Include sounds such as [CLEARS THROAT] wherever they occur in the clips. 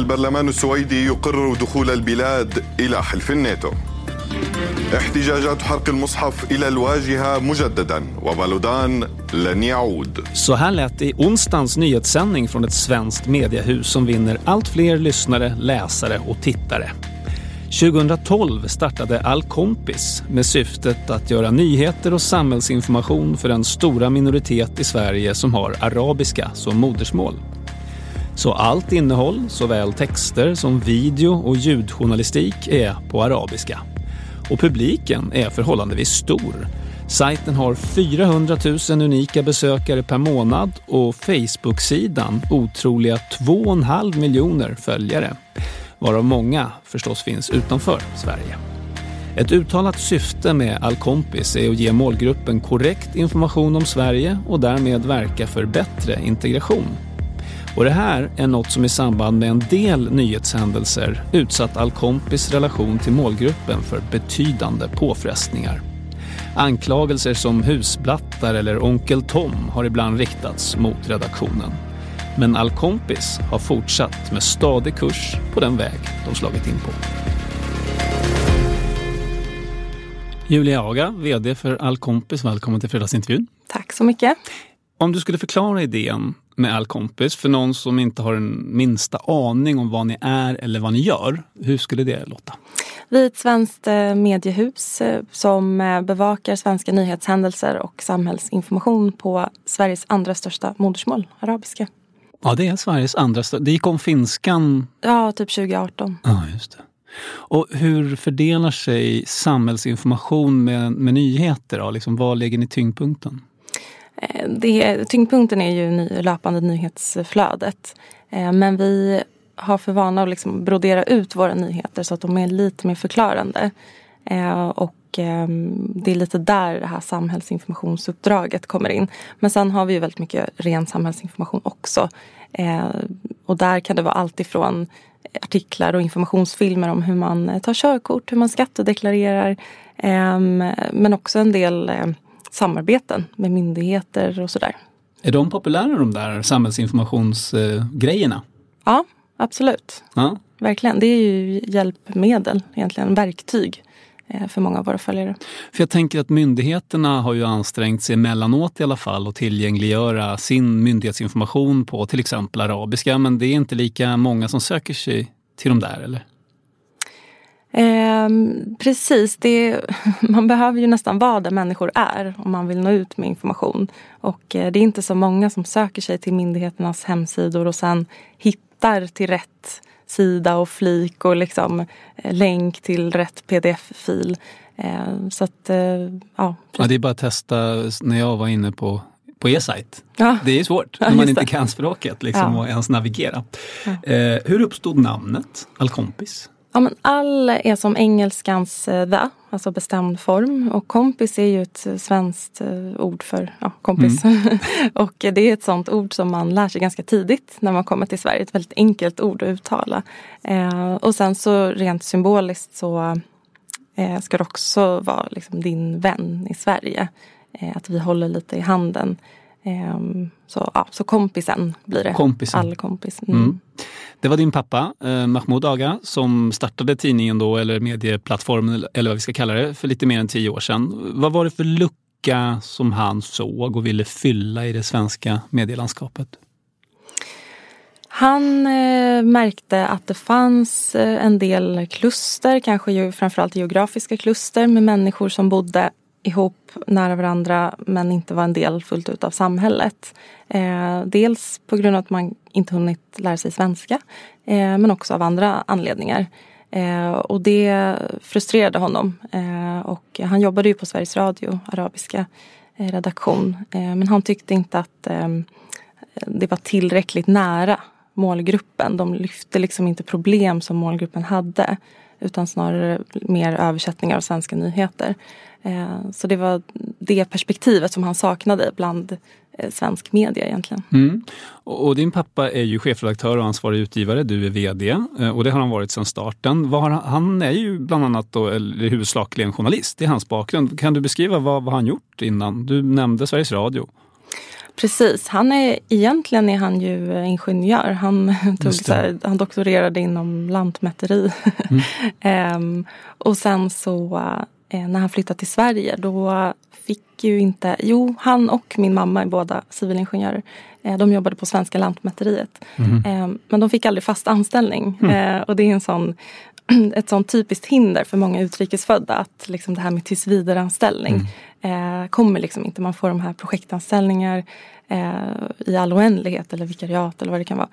البرلمان السويدي يقرر دخول البلاد إلى حلف الناتو احتجاجات حرق المصحف إلى الواجهة مجددا وبلودان لن يعود Så här lät det i onsdagens nyhetssändning från ett svenskt mediehus som vinner allt fler lyssnare, läsare och tittare. 2012 startade All Kompis med syftet att göra nyheter och samhällsinformation för den stora minoritet i Sverige som har arabiska som modersmål. Så allt innehåll, såväl texter som video och ljudjournalistik, är på arabiska. Och publiken är förhållandevis stor. Sajten har 400 000 unika besökare per månad och Facebook-sidan otroliga 2,5 miljoner följare. Varav många förstås finns utanför Sverige. Ett uttalat syfte med Allkompis är att ge målgruppen korrekt information om Sverige och därmed verka för bättre integration. Och det här är något som i samband med en del nyhetshändelser utsatt Allkompis relation till målgruppen för betydande påfrestningar. Anklagelser som husblattar eller Onkel Tom har ibland riktats mot redaktionen. Men Allkompis har fortsatt med stadig kurs på den väg de slagit in på. Julia Aga, VD för Allkompis, välkommen till fredagsintervjun. Tack så mycket. Om du skulle förklara idén med Allkompis för någon som inte har en minsta aning om vad ni är eller vad ni gör, hur skulle det låta? Vi är ett svenskt eh, mediehus eh, som eh, bevakar svenska nyhetshändelser och samhällsinformation på Sveriges andra största modersmål, arabiska. Ja, det är Sveriges andra största. Det gick om finskan. Ja, typ 2018. Ja, just det. Och hur fördelar sig samhällsinformation med, med nyheter? Då? Liksom, var lägger ni tyngdpunkten? Eh, det, tyngdpunkten är ju ny, löpande nyhetsflödet. Eh, men vi har för vana att liksom brodera ut våra nyheter så att de är lite mer förklarande. Eh, och ehm, det är lite där det här samhällsinformationsuppdraget kommer in. Men sen har vi ju väldigt mycket ren samhällsinformation också. Och där kan det vara allt ifrån artiklar och informationsfilmer om hur man tar körkort, hur man skattedeklarerar. Ehm, men också en del samarbeten med myndigheter och sådär. Är de populära de där samhällsinformationsgrejerna? Ja, absolut. Ja. Verkligen. Det är ju hjälpmedel, egentligen verktyg för många av våra följare. För jag tänker att myndigheterna har ju ansträngt sig emellanåt i alla fall att tillgängliggöra sin myndighetsinformation på till exempel arabiska men det är inte lika många som söker sig till de där eller? Eh, precis, det, [LAUGHS] man behöver ju nästan vara där människor är om man vill nå ut med information. Och eh, det är inte så många som söker sig till myndigheternas hemsidor och sen hittar till rätt sida och flik och liksom eh, länk till rätt pdf-fil. Eh, så att, eh, ja. ja. Det är bara att testa när jag var inne på på er sajt. Ja. Det är svårt [LAUGHS] när man inte kan språket liksom, Ja. och ens navigera. Eh, hur uppstod namnet Allkompis? Ja, men all är som engelskans eh, the, alltså bestämd form. Och kompis är ju ett eh, svenskt eh, ord för ja, kompis. [LAUGHS] och eh, det är ett sånt ord som man lär sig ganska tidigt när man kommer till Sverige. Ett väldigt enkelt ord att uttala. Eh, och sen så rent symboliskt så eh, ska det också vara liksom din vän i Sverige. Eh, att vi håller lite i handen. Eh, så, ja, så kompisen blir det. Kompisen. All kompis. Mm. Mm. Det var din pappa, eh, Mahmoud Aga, som startade tidningen då, eller medieplattformen, eller vad vi ska kalla det, för lite mer än tio år sedan. Vad var det för lucka som han såg och ville fylla i det svenska medielandskapet? Han eh, märkte att det fanns eh, en del kluster, kanske ju framförallt geografiska kluster med människor som bodde ihop nära varandra men inte var en del fullt ut av samhället. Eh, dels på grund av att man inte hunnit lära sig svenska eh, men också av andra anledningar. Eh, och det frustrerade honom. Eh, och han jobbade ju på Sveriges Radio, arabiska eh, redaktion. Eh, men han tyckte inte att eh, det var tillräckligt nära målgruppen. De lyfte liksom inte problem som målgruppen hade utan snarare mer översättningar av svenska nyheter. Eh, så det var det perspektivet som han saknade bland eh, svensk media egentligen. Mm. Och din pappa är ju chefredaktör och ansvarig utgivare, du är VD eh, och det har han varit sedan starten. Han, han, är ju bland annat då, eh, eller huvudsakligen journalist, det är hans bakgrund. Kan du beskriva vad, vad han gjort innan? Du nämnde Sveriges Radio. Precis, han är, egentligen är han ju ingenjör. Han, [LAUGHS] tog så här, han doktorerade inom lantmäteri. Mm. [LAUGHS] ehm, och sen så eh, när han flyttade till Sverige då fick ju inte, jo han och min mamma är båda civilingenjörer. Eh, de jobbade på Svenska Lantmäteriet. Mm. Eh, men de fick aldrig fast anställning. Mm. och det är en sån, [CLEARS THROAT] ett sånt typiskt hinder för många utrikesfödda att liksom det här med tillsvidareanställning mm. kommer liksom inte. Man får de här projektanställningar i all oändlighet eller vikariat eller vad det kan vara.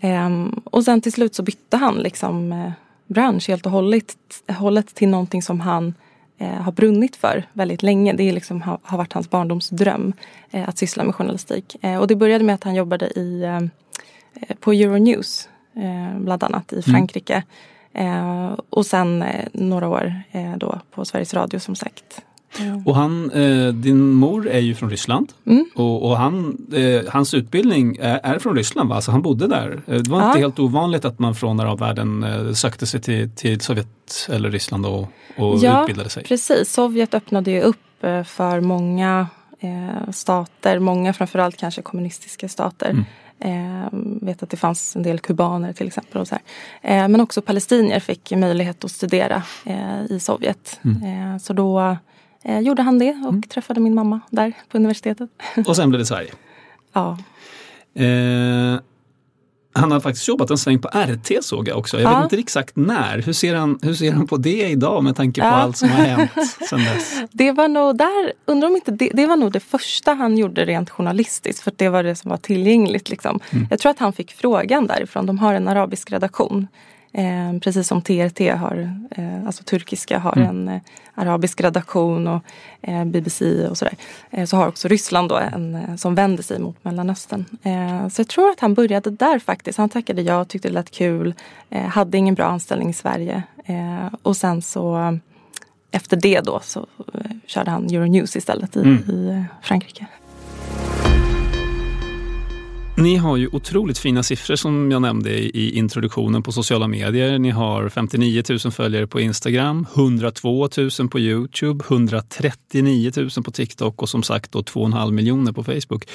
Ehm, och sen till slut så bytte han liksom bransch helt och hållet, hållet till någonting som han eh, har brunnit för väldigt länge. Det är liksom, har, har varit hans barndomsdröm eh, att syssla med journalistik. Eh, och det började med att han jobbade i, eh, på Euronews eh, bland annat i mm. Frankrike. Mm. Och sen några år då på Sveriges Radio som sagt. Mm. Och han, eh, din mor är ju från Ryssland mm. och, och, han, eh, hans utbildning är, från Ryssland, va? alltså han bodde där. Det var ja. inte helt ovanligt att man från arabvärlden eh, sökte sig till, till Sovjet eller Ryssland och, och ja, utbildade sig. precis. Sovjet öppnade ju upp eh, för många eh, stater, många framförallt kanske kommunistiska stater. Mm. Eh, vet att det fanns en del kubaner till exempel. Och så eh, men också palestinier fick möjlighet att studera eh, i Sovjet. Mm. Eh, så då eh, gjorde han det och mm. träffade min mamma där på universitetet. Och sen blev det Sverige? [LAUGHS] ja. Han har faktiskt jobbat en sväng på RT såg jag också. Jag ja. vet inte exakt när. Hur ser, han, hur ser han på det idag med tanke på ja. allt som har hänt [LAUGHS] sedan dess? Det var nog där, undrar om inte det, det var nog det första han gjorde rent journalistiskt för det var det som var tillgängligt. Liksom. Mm. Jag tror att han fick frågan därifrån. De har en arabisk redaktion Eh, precis som TRT har, eh, alltså turkiska har mm. en eh, arabisk redaktion och eh, BBC och sådär. Eh, så har också Ryssland då en som vänder sig mot Mellanöstern. så jag tror att han började där faktiskt. Han tackade ja, tyckte det lät kul, hade ingen bra anställning i Sverige och sen så efter det då så körde han Euronews istället i, mm. i Frankrike. Ni har ju otroligt fina siffror som jag nämnde i introduktionen på sociala medier. Ni har 59 000 följare på Instagram, 102 000 på Youtube, 139 000 på TikTok och som sagt då 2,5 miljoner på Facebook.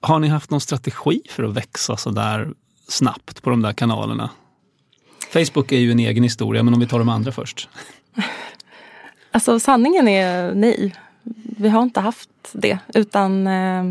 Har ni haft någon strategi för att växa så där snabbt på de där kanalerna? Facebook är ju en egen historia, men om vi tar de andra först. [LAUGHS] Alltså sanningen är nej. Vi har inte haft det utan eh,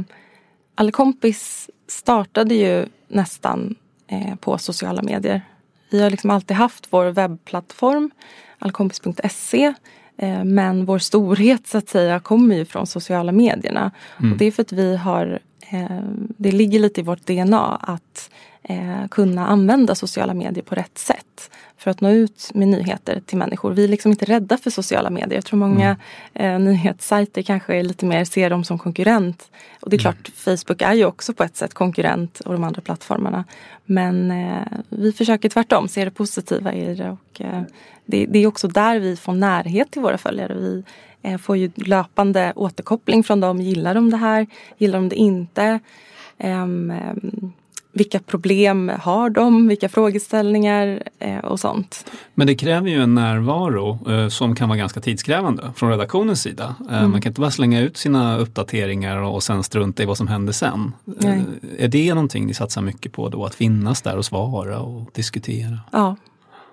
Allkompis startade ju nästan eh, på sociala medier. Vi har liksom alltid haft vår webbplattform, allkompis.se. Eh, men vår storhet så att säga kommer ju från sociala medierna. Mm. Och det är för att vi har, eh, det ligger lite i vårt DNA att eh, kunna använda sociala medier på rätt sätt för att nå ut med nyheter till människor. Vi är liksom inte rädda för sociala medier. Jag tror många mm. eh, nyhetssajter kanske är lite mer ser dem som konkurrent. Och det är mm. klart, Facebook är ju också på ett sätt konkurrent och de andra plattformarna. Men eh, vi försöker tvärtom se det positiva i det. Och, eh, det, det, är också där vi får närhet till våra följare. Vi eh, får ju löpande återkoppling från dem. Gillar de det här? Gillar de det inte? Um, um, vilka problem har de? Vilka frågeställningar eh, och sånt. Men det kräver ju en närvaro eh, som kan vara ganska tidskrävande från redaktionens sida. Eh, mm. Man kan inte bara slänga ut sina uppdateringar och sen strunta i vad som händer sen. Eh, är det någonting ni satsar mycket på då? Att finnas där och svara och diskutera? Ja.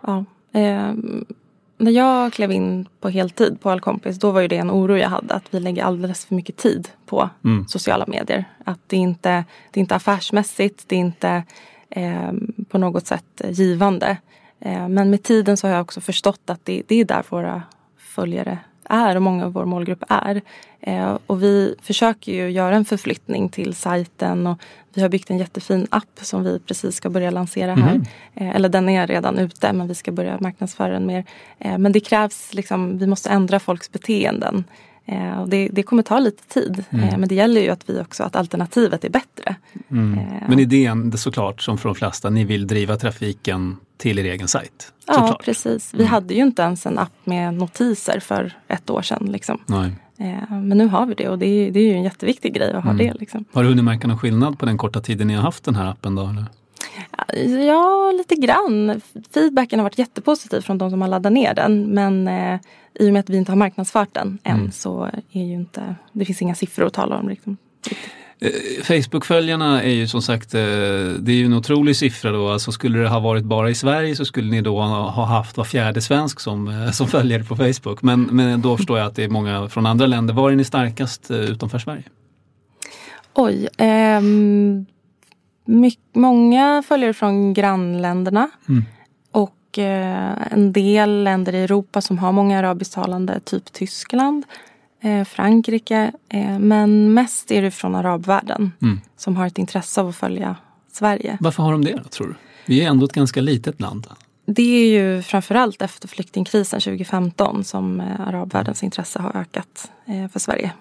ja. När jag klev in på heltid på Allkompis då var ju det en oro jag hade att vi lägger alldeles för mycket tid på mm. sociala medier. Att det inte det är inte affärsmässigt, det är inte eh, på något sätt givande. Eh, men med tiden så har jag också förstått att det, det är där våra följare är och många av vår målgrupp är. Eh, och vi försöker ju göra en förflyttning till sajten och vi har byggt en jättefin app som vi precis ska börja lansera här. Mm. Eller den är redan ute men vi ska börja marknadsföra den mer. Eh, men det krävs liksom, vi måste ändra folks beteenden. Eh, och det, det, kommer ta lite tid. Mm. Eh, men det gäller ju att vi också, att alternativet är bättre. Mm. Eh, Men idén, det såklart som för de flesta, ni vill driva trafiken till er egen sajt. Ja, Såklart. precis. Vi Mm. hade ju inte ens en app med notiser för ett år sedan. Liksom. Eh, Men nu har vi det och det är, det är ju en jätteviktig grej att ha Mm. det. Liksom. Har du hunnit märka någon skillnad på den korta tiden ni har haft den här appen? Då, eller? Ja, lite grann. Feedbacken har varit jättepositiv från de som har laddat ner den. Men eh, i och med att vi inte har marknadsfört den än Mm. så är ju inte, det finns inga siffror att tala om. Liksom. Eh, Facebook-följarna är ju som sagt, eh, det är ju en otrolig siffra då. Alltså skulle det ha varit bara i Sverige så skulle ni då ha ha haft var fjärde svensk som, eh, som följer på Facebook. Men, men då förstår jag att det är många från andra länder. Var är ni starkast eh, utanför Sverige? Oj. ehm, my- många följare från grannländerna. Mm. Och eh, en del länder i Europa som har många arabisktalande, typ Tyskland, eh, Frankrike. Eh, men mest är det från arabvärlden Mm. som har ett intresse av att följa Sverige. Varför har de det tror du? Vi är ändå ett ganska litet land. Det är ju framförallt efter flyktingkrisen 2015 som arabvärldens intresse har ökat för Sverige.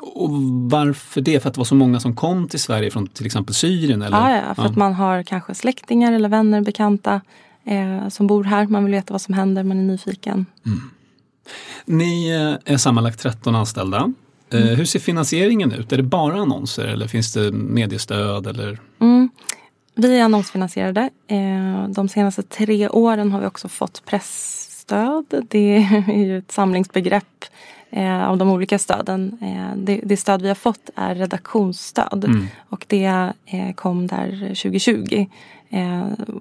Och varför det? För att det var så många som kom till Sverige från till exempel Syrien? Eller? Ja, ja, för att man har kanske släktingar eller vänner, bekanta eh, som bor här. Man vill veta vad som händer, man är nyfiken. Ni eh, är sammanlagt 13 anställda. Eh, Hur ser finansieringen ut? Är det bara annonser eller finns det mediestöd? Eller? Mm. Vi är annonsfinansierade. Eh, de senaste tre åren har vi också fått pressstöd. Det är ju ett samlingsbegrepp av de olika stöden. Det, stöd vi har fått är redaktionsstöd Mm. och det kom där 2020 eh,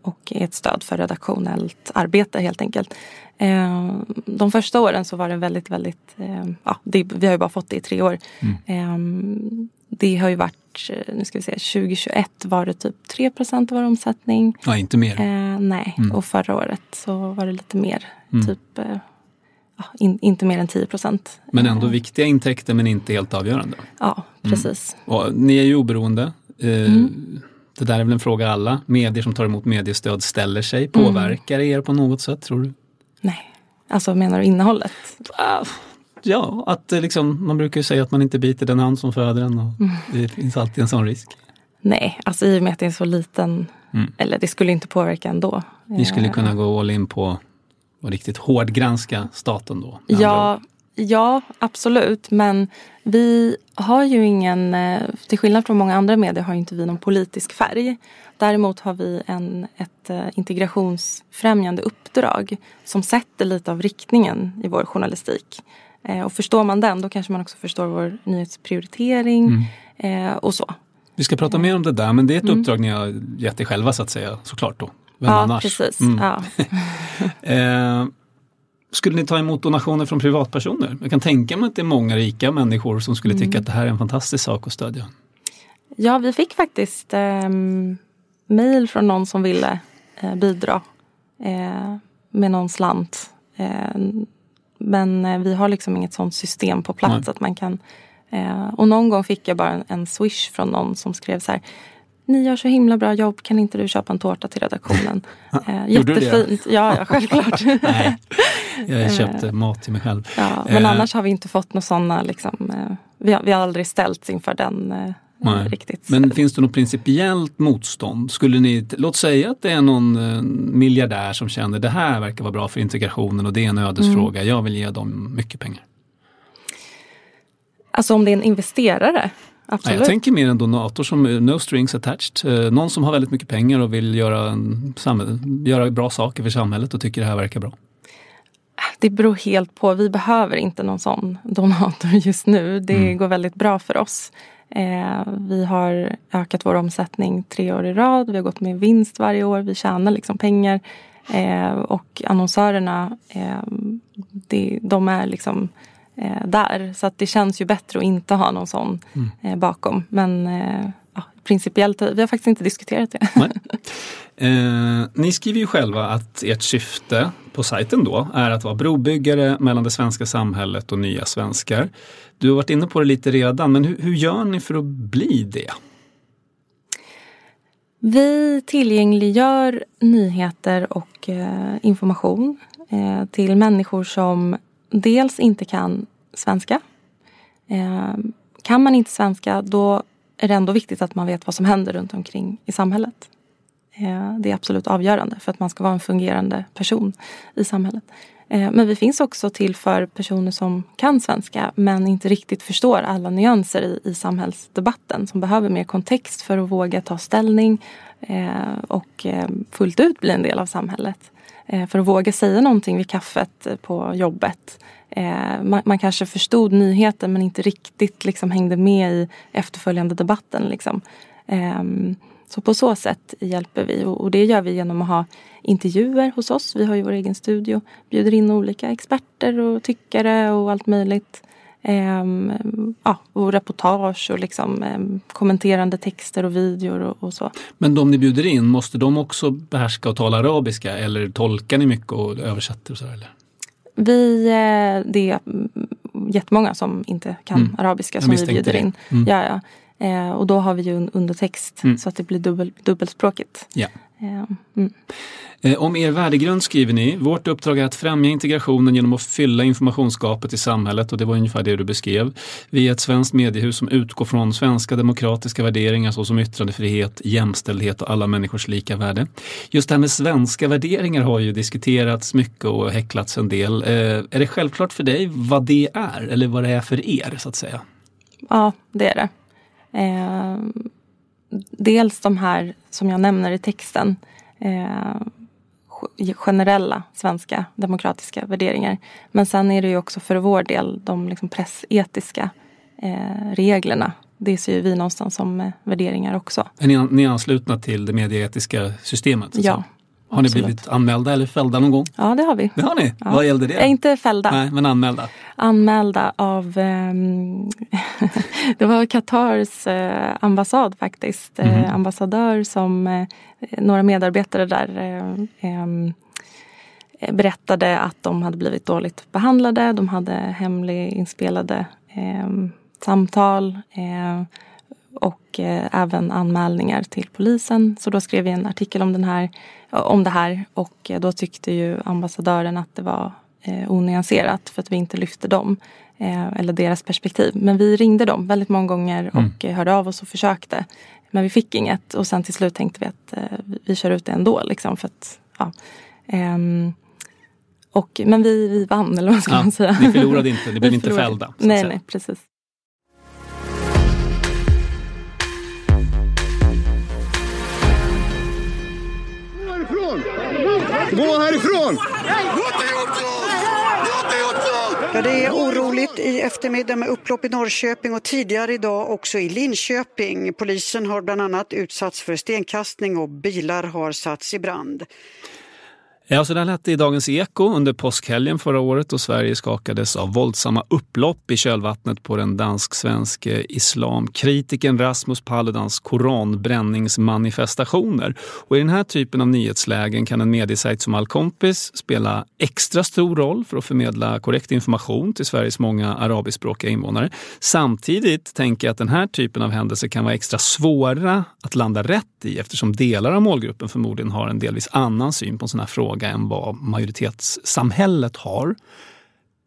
och är ett stöd för redaktionellt arbete helt enkelt. Eh, de första åren så var det väldigt, väldigt, eh, ja, det, vi har ju bara fått det i tre år. Eh, det har ju varit, eh, nu ska vi se, 2021 var det typ 3% av vår omsättning. Ja, inte mer. Eh, nej, Mm. och förra året så var det lite mer. Mm. Typ eh, in, inte mer än 10 procent. Men ändå viktiga intäkter men inte helt avgörande. Ja, precis. Och ni är ju oberoende. Eh, Mm. Det där är väl en fråga alla medier som tar emot mediestöd ställer sig. Mm. Påverkar det er på något sätt tror du? Nej, alltså menar du innehållet? Ah, Ja, att eh, liksom, man brukar ju säga att man inte biter den hand som föder en. Och Mm. Det finns alltid en sån risk. Nej, alltså i och med att det är så liten, Mm. eller det skulle inte påverka ändå. Ni skulle Eh, kunna gå all in på och riktigt hårdgranska staten då? Ja. Ja, absolut. Men vi har ju ingen, eh, till skillnad från många andra medier har ju inte vi någon politisk färg. Däremot har vi en, ett eh, integrationsfrämjande uppdrag som sätter lite av riktningen i vår journalistik. Eh, Och förstår man den då kanske man också förstår vår nyhetsprioritering Mm. och så. Vi ska prata mer om det där, men det är ett Mm. uppdrag ni har gett er själva så att säga, såklart då. Vem ja, annars? precis. Mm. Ja. [LAUGHS] [LAUGHS] Eh, skulle ni ta emot donationer från privatpersoner? Jag kan tänka mig att det är många rika människor som skulle Mm. tycka att det här är en fantastisk sak att stödja. Ja, vi fick faktiskt eh, mejl från någon som ville eh, bidra eh, med någon slant. Eh, men eh, vi har liksom inget sånt system på plats Nej. att man kan... Eh, och någon gång fick jag bara en, en swish från någon som skrev så här ni gör så himla bra jobb, kan inte du köpa en tårta till redaktionen? [LAUGHS] Eh, jättefint. Ja, ja, självklart. [LAUGHS] Nej, jag Eh. köpte mat till mig själv. ja, men Eh. annars har vi inte fått några sådana, liksom, eh, vi, har, vi har aldrig ställts inför den eh, Nej. riktigt. Men finns det något principiellt motstånd? Skulle ni, låt säga att det är någon miljardär som känner det här verkar vara bra för integrationen och det är en ödesfråga. Jag vill ge dem mycket pengar. Alltså om det är en investerare, absolut. jag tänker mer en donator som eh, no strings attached. Eh, Någon som har väldigt mycket pengar och vill göra, en, göra bra saker för samhället och tycker det här verkar bra. Det beror helt på. Vi behöver inte någon sån donator just nu. Det Mm. går väldigt bra för oss. Eh, vi har ökat vår omsättning tre år i rad. Vi har gått med vinst varje år. Vi tjänar liksom pengar. Eh, och annonsörerna, eh, det, de är liksom eh, där. Så att det känns ju bättre att inte ha någon sån Mm. eh, bakom. Men eh, ja, principiellt, vi har faktiskt inte diskuterat det. Eh, ni skriver ju själva att ert syfte på sajten då är att vara brobyggare mellan det svenska samhället och nya svenskar. Du har varit inne på det lite redan, men hur, hur gör ni för att bli det? Vi tillgängliggör nyheter och eh, information eh, till människor som dels inte kan svenska. Eh, kan man inte svenska då är det ändå viktigt att man vet vad som händer runt omkring i samhället. Eh, det är absolut avgörande för att man ska vara en fungerande person i samhället. Eh, men vi finns också till för personer som kan svenska men inte riktigt förstår alla nyanser i, i samhällsdebatten. Som behöver mer kontext för att våga ta ställning eh, och fullt ut bli en del av samhället. För att våga säga någonting vid kaffet på jobbet. Eh, man, man kanske förstod nyheten men inte riktigt liksom hängde med i efterföljande debatten. Liksom. Eh, så på så sätt hjälper vi och det gör vi genom att ha intervjuer hos oss. Vi har ju vår egen studio. Bjuder in olika experter och tyckare och allt möjligt. Eh, ja, och reportage och liksom, ehm, kommenterande texter och videor och, och, så. Men de ni bjuder in, måste de också behärska och tala arabiska eller tolkar ni mycket och översätter? Och så, eller? Vi, eh, det är jättemånga som inte kan mm. arabiska som vi bjuder in. Mm. Ja, ja. Eh, och då har vi ju undertext mm. så att det blir dubbel, dubbelspråkigt. Ja. Eh, mm. eh, om er värdegrund skriver ni, vårt uppdrag är att främja integrationen genom att fylla informationsgapet i samhället och det var ungefär det du beskrev. Vi är ett svenskt mediehus som utgår från svenska demokratiska värderingar såsom yttrandefrihet, jämställdhet och alla människors lika värde. Just det här med svenska värderingar har ju diskuterats mycket och häcklats en del. Eh, är det självklart för dig vad det är eller vad det är för er så att säga? Ja, det är det. Eh, dels de här som jag nämner i texten. Eh, generella svenska demokratiska värderingar. Men sen är det ju också för vår del de liksom pressetiska eh, reglerna. Det ser vi någonstans som eh, värderingar också. Är ni, ni anslutna till det medieetiska systemet? Ja, har ni blivit anmälda eller fällda någon gång? Ja, det har vi. Det har ni? Ja. Vad gällde det? Äh, inte fällda. Nej, men anmälda? Anmälda av um, [LAUGHS] Det var Qatars uh, ambassad faktiskt. Mm ambassadör som uh, några medarbetare där um, berättade att de hade blivit dåligt behandlade. De hade hemliginspelade um, samtal och även anmälningar till polisen. Så då skrev vi en artikel om den här om det här och då tyckte ju ambassadören att det var eh, onyanserat för att vi inte lyfte dem eh, eller deras perspektiv. Men vi ringde dem väldigt många gånger mm. och mm. hörde av oss och försökte. Men vi fick inget och sen till slut tänkte vi att eh, vi kör ut det ändå. Liksom, för att, ja, ehm, och, men vi, vi vann, eller vad ska ja, man säga? Ni förlorade inte, ni blev [LAUGHS] inte fällda. Nej, nej, precis. Gå härifrån! Ja, det är oroligt i eftermiddag med upplopp i Norrköping och tidigare idag också i Linköping. Polisen har bland annat utsatts för stenkastning och bilar har satts i brand. Ja, så där lät det i Dagens Eko under påskhelgen förra året och Sverige skakades av våldsamma upplopp i kölvattnet på den dansk-svenske islamkritiken Rasmus Paludans koranbränningsmanifestationer. Och I den här typen av nyhetslägen kan en mediesajt som Allkompis spela extra stor roll för att förmedla korrekt information till Sveriges många arabiskspråkiga invånare. Samtidigt tänker jag att den här typen av händelser kan vara extra svåra att landa rätt i eftersom delar av målgruppen förmodligen har en delvis annan syn på en sån här fråga fråga än vad majoritetssamhället har.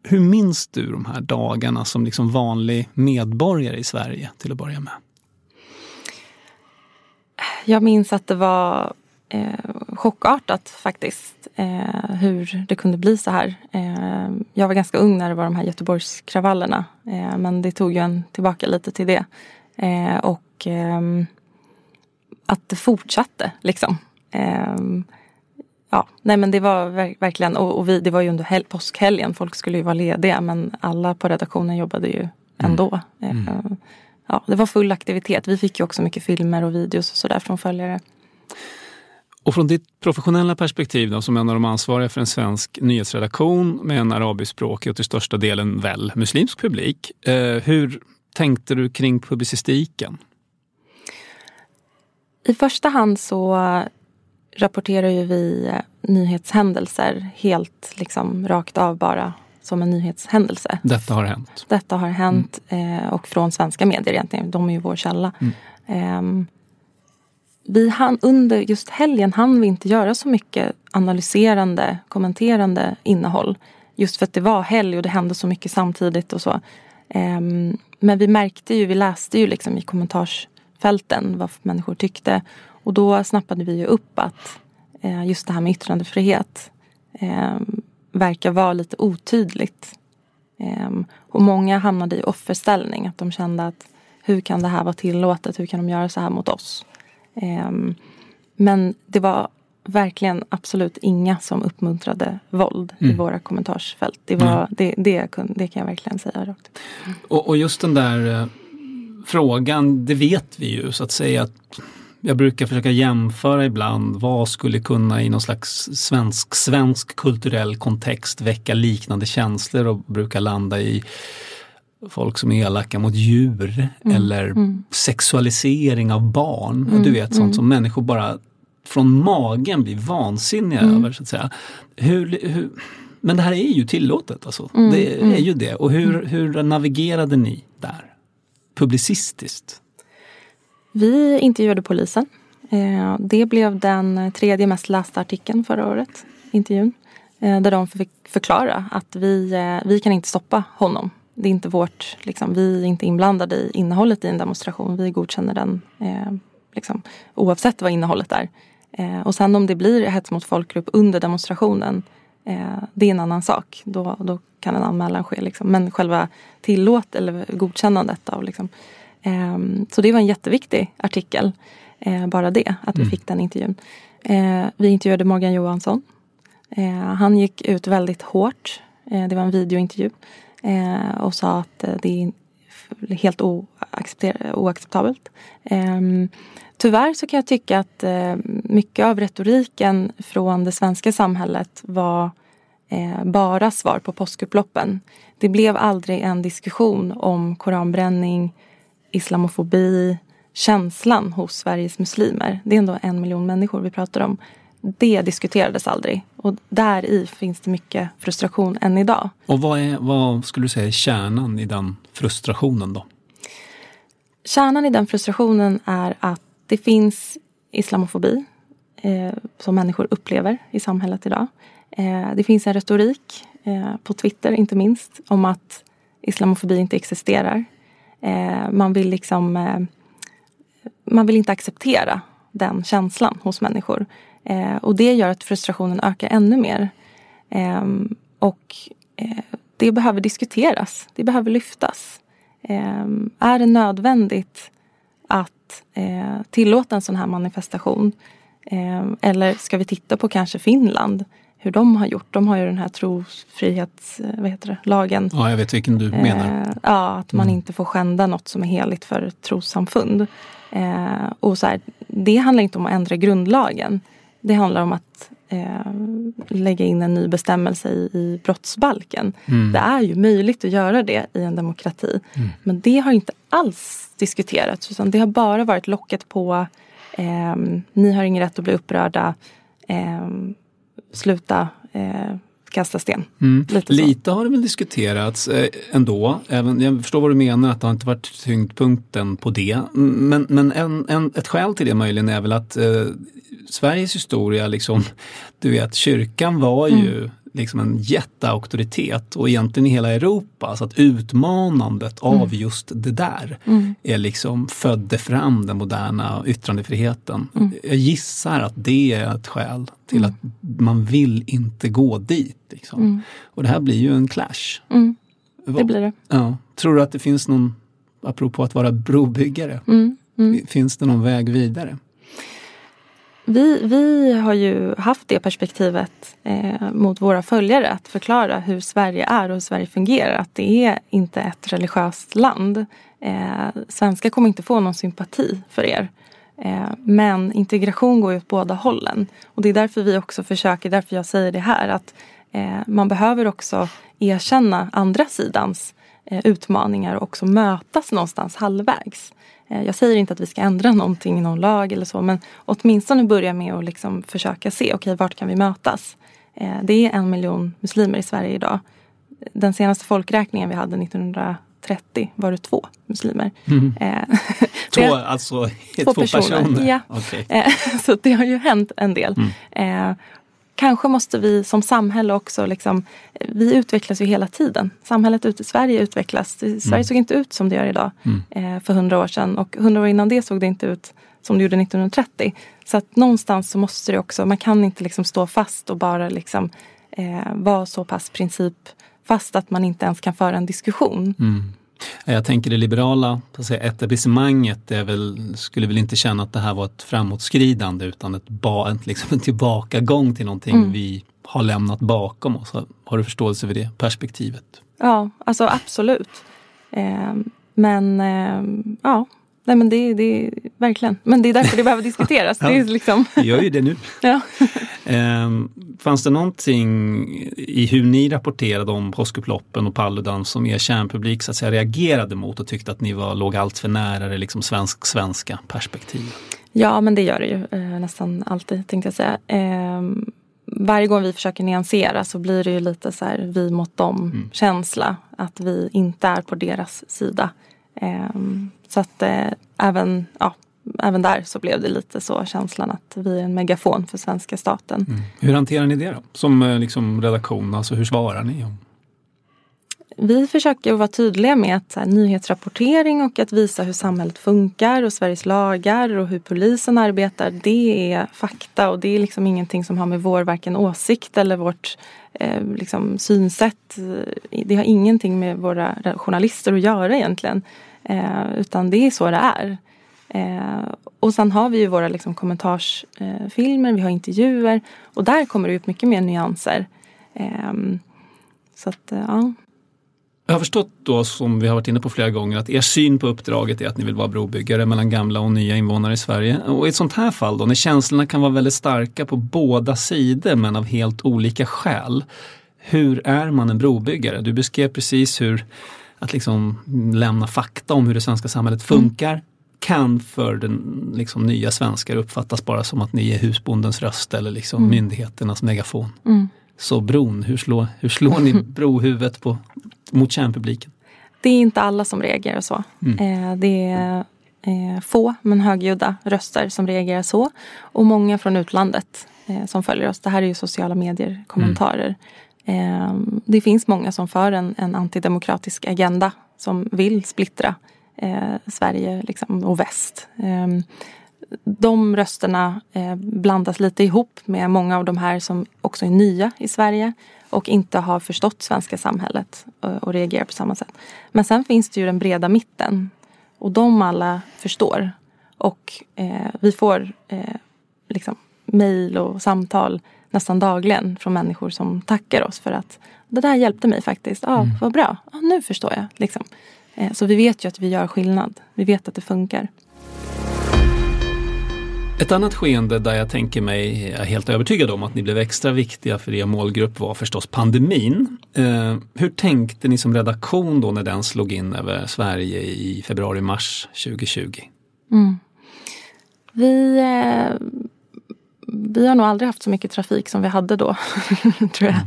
Hur minns du de här dagarna som liksom vanlig medborgare i Sverige till att börja med? Jag minns att det var eh, chockartat faktiskt eh, hur det kunde bli så här. Eh, jag var ganska ung när det var de här Göteborgskravallerna eh, men det tog ju en tillbaka lite till det. Eh, och ehm, att det fortsatte liksom. Ehm, Ja, nej men det var verkligen, och, och vi, det var ju under hel, påskhelgen, folk skulle ju vara lediga men alla på redaktionen jobbade ju ändå. Mm. Mm. Ja, det var full aktivitet. Vi fick ju också mycket filmer och videos och sådär från följare. Och från ditt professionella perspektiv då, som en av de ansvariga för en svensk nyhetsredaktion med en arabiskspråkig och till största delen väl muslimsk publik. Eh, hur tänkte du kring publicistiken? I första hand så rapporterar ju vi eh, nyhetshändelser helt liksom rakt av bara som en nyhetshändelse. Detta har hänt. Detta har hänt mm. eh, och från svenska medier egentligen. De är ju vår källa. Mm. Eh, vi hann, under just helgen hann vi inte göra så mycket analyserande, kommenterande innehåll. Just för att det var helg och det hände så mycket samtidigt och så. Eh, men vi märkte ju, vi läste ju liksom i kommentarsfälten vad människor tyckte. Och då snappade vi ju upp att eh, just det här med yttrandefrihet eh, verkar vara lite otydligt. Eh, och många hamnade i offerställning. Att de kände att hur kan det här vara tillåtet? Hur kan de göra så här mot oss? Ehm, men det var verkligen absolut inga som uppmuntrade våld mm. i våra kommentarsfält. Det, var, mm. det, det, det, kan jag verkligen säga rakt och, och just den där eh, frågan, det vet vi ju så att säga att jag brukar försöka jämföra ibland vad skulle kunna i någon slags svensk, svensk kulturell kontext väcka liknande känslor och brukar landa i folk som är elaka mot djur mm. eller mm. sexualisering av barn. Mm. Du vet sånt som mm. människor bara från magen blir vansinniga mm. över. så att säga. Hur, hur, men det här är ju tillåtet alltså. Mm. Det är ju det. Och hur, hur navigerade ni där? Publicistiskt? Vi intervjuade polisen. Eh, det blev den tredje mest lästa artikeln förra året, intervjun. Eh, där de fick förklara att vi, eh, vi kan inte stoppa honom. Det är inte vårt, liksom, vi är inte inblandade i innehållet i en demonstration. Vi godkänner den liksom, oavsett vad innehållet är. Och sen om det blir hets mot folkgrupp under demonstrationen det är en annan sak. Då, då kan en anmälan ske. Liksom. Men själva tillåt eller godkännandet av liksom, så det var en jätteviktig artikel. Eh, bara det, att vi mm. fick den intervjun. Eh, vi intervjuade Morgan Johansson. Eh, han gick ut väldigt hårt. Det var en videointervju. Och sa att det är helt oacceptabelt. Ehm, tyvärr så kan jag tycka att mycket av retoriken från det svenska samhället var bara svar på påskupploppen. Det blev aldrig en diskussion om koranbränning, islamofobi, känslan hos Sveriges muslimer. Det är ändå en miljon människor vi pratar om. Det diskuterades aldrig och där i finns det mycket frustration än idag. Och vad, är, vad skulle du säga är kärnan i den frustrationen då? Kärnan i den frustrationen är att det finns islamofobi eh, som människor upplever i samhället idag. Eh, det finns en retorik, eh, på Twitter inte minst, om att islamofobi inte existerar. Eh, man vill liksom eh, man vill inte acceptera den känslan hos människor. Eh, och det gör att frustrationen ökar ännu mer. Ehm, och eh, det behöver diskuteras, det behöver lyftas. Ehm, är det nödvändigt att eh, tillåta en sån här manifestation? Ehm, eller ska vi titta på kanske Finland hur de har gjort. De har ju den här trosfrihetslagen. Ja, jag vet vilken du menar. Eh, ja, att man mm. inte får skända något som är heligt för ett trossamfund. Eh, och så här, det handlar inte om att ändra grundlagen. Det handlar om att eh, lägga in en ny bestämmelse i, i brottsbalken. Mm. Det är ju möjligt att göra det i en demokrati. Mm. Men det har inte alls diskuterats utan det har bara varit locket på eh, ni har ingen rätt att bli upprörda. Sluta eh, kasta sten. Mm. Lite, Lite, har det väl diskuterats eh, ändå. Även, jag förstår vad du menar att det har inte varit tyngdpunkten på det. Men, men en, en, ett skäl till det möjligen är väl att eh, Sveriges historia, liksom, du vet kyrkan var ju mm liksom en jätteauktoritet och egentligen i hela Europa. Så att utmanandet mm. av just det där mm. är liksom födde fram den moderna yttrandefriheten. Mm. Jag gissar att det är ett skäl till mm. att man vill inte gå dit. Liksom. Mm. Och det här blir ju en clash. Mm. Det blir det. Ja. Tror du att det finns någon, apropå att vara brobyggare, finns det någon väg vidare? Vi, vi har ju haft det perspektivet eh, mot våra följare att förklara hur Sverige är och hur Sverige fungerar. Att det är inte ett religiöst land. Eh, svenskar kommer inte få någon sympati för er. Eh, men integration går ju åt båda hållen. Och det är därför vi också försöker, därför jag säger det här, att eh, man behöver också erkänna andra sidans eh, utmaningar och också mötas någonstans halvvägs. Eh, jag säger inte att vi ska ändra någonting i någon lag eller så men åtminstone börja med att liksom försöka se, okej okay, vart kan vi mötas? Eh, det är en miljon muslimer i Sverige idag. Den senaste folkräkningen vi hade 1930 var det två muslimer. Mm. [LAUGHS] två, det, alltså två, två personer? personer. Ja. Okay. [LAUGHS] så det har ju hänt en del. Mm kanske måste vi som samhälle också, liksom, vi utvecklas ju hela tiden. Samhället ute i Sverige utvecklas. Sverige mm. såg inte ut som det gör idag mm. eh, för hundra år sedan och hundra år innan det såg det inte ut som det gjorde 1930. Så att någonstans så måste det också, man kan inte liksom stå fast och bara liksom, eh, vara så pass principfast att man inte ens kan föra en diskussion. Mm. Jag tänker det liberala etablissemanget är väl, skulle väl inte känna att det här var ett framåtskridande utan ett ba, liksom en tillbakagång till någonting mm. vi har lämnat bakom oss. Har du förståelse för det perspektivet? Ja, alltså absolut. Eh, men eh, ja, Nej men det, det verkligen. Men det är därför det behöver diskuteras. ja, [LAUGHS] det, är liksom... det gör ju det nu. [LAUGHS] ja. ehm, fanns det någonting i hur ni rapporterade om påskupploppen och Paludan som er kärnpublik så att säga, reagerade mot och tyckte att ni var, låg allt för nära det liksom svensk-svenska perspektivet? Ja men det gör det ju eh, nästan alltid tänkte jag säga. Eh, varje gång vi försöker nyansera så blir det ju lite så här vi mot dem mm. känsla. Att vi inte är på deras sida. Ehm, så att eh, även, ja, även där så blev det lite så känslan att vi är en megafon för svenska staten. Mm. Hur hanterar ni det då? Som eh, liksom redaktion, alltså hur svarar ni? Om? Vi försöker vara tydliga med att här, nyhetsrapportering och att visa hur samhället funkar och Sveriges lagar och hur polisen arbetar. Det är fakta och det är liksom ingenting som har med vår varken åsikt eller vårt eh, liksom, synsätt. Det har ingenting med våra journalister att göra egentligen. Eh, utan det är så det är. Eh, och sen har vi ju våra liksom, kommentarsfilmer, vi har intervjuer och där kommer det ut mycket mer nyanser. Eh, så att, eh, ja. Jag har förstått då, som vi har varit inne på flera gånger, att er syn på uppdraget är att ni vill vara brobyggare mellan gamla och nya invånare i Sverige. Och i ett sånt här fall då, när känslorna kan vara väldigt starka på båda sidor men av helt olika skäl. Hur är man en brobyggare? Du beskrev precis hur att liksom lämna fakta om hur det svenska samhället funkar mm. kan för den liksom, nya svenskar uppfattas bara som att ni är husbondens röst eller liksom mm. myndigheternas megafon. Mm. Så bron, hur slår, hur slår ni [LAUGHS] brohuvudet på, mot kärnpubliken? Det är inte alla som reagerar så. Mm. Eh, det är eh, få men högljudda röster som reagerar så. Och många från utlandet eh, som följer oss. Det här är ju sociala medier kommentarer. Eh, det finns många som för en, en antidemokratisk agenda som vill splittra eh, Sverige liksom, och väst. Eh, de rösterna eh, blandas lite ihop med många av de här som också är nya i Sverige och inte har förstått svenska samhället och, och reagerar på samma sätt. Men sen finns det ju den breda mitten och de alla förstår. Och eh, vi får liksom mejl och samtal nästan dagligen från människor som tackar oss för att det där hjälpte mig faktiskt. Ja, mm. vad bra. Ja, nu förstår jag. Liksom. Eh, så vi vet ju att vi gör skillnad. Vi vet att det funkar. Ett annat skeende där jag tänker mig, jag är helt övertygad om att ni blev extra viktiga för er målgrupp var förstås pandemin. Eh, hur tänkte ni som redaktion då när den slog in över Sverige i februari-mars 2020? Mm. Vi eh, vi har nog aldrig haft så mycket trafik som vi hade då. [LAUGHS] tror jag.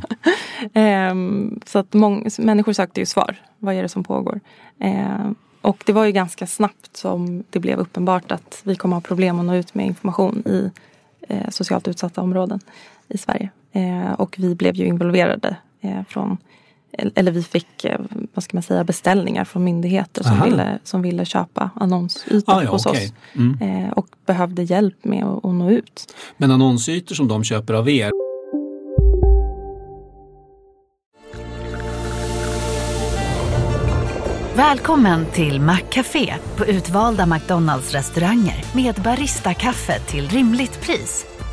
Mm. så att många, människor sökte ju svar. Vad är det som pågår? Ehm, och det var ju ganska snabbt som det blev uppenbart att vi kommer ha problem att nå ut med information i eh, socialt utsatta områden i Sverige. Ehm, och vi blev ju involverade eh, från eller vi fick eh, vad ska man säga, beställningar från myndigheter som, ville, som ville köpa annonsytor ah, ja, hos okay. oss. Mm. Eh, och behövde hjälp med att, att nå ut. Men annonsytor som de köper av er Välkommen till Maccafé på utvalda McDonalds restauranger med Baristakaffe till rimligt pris.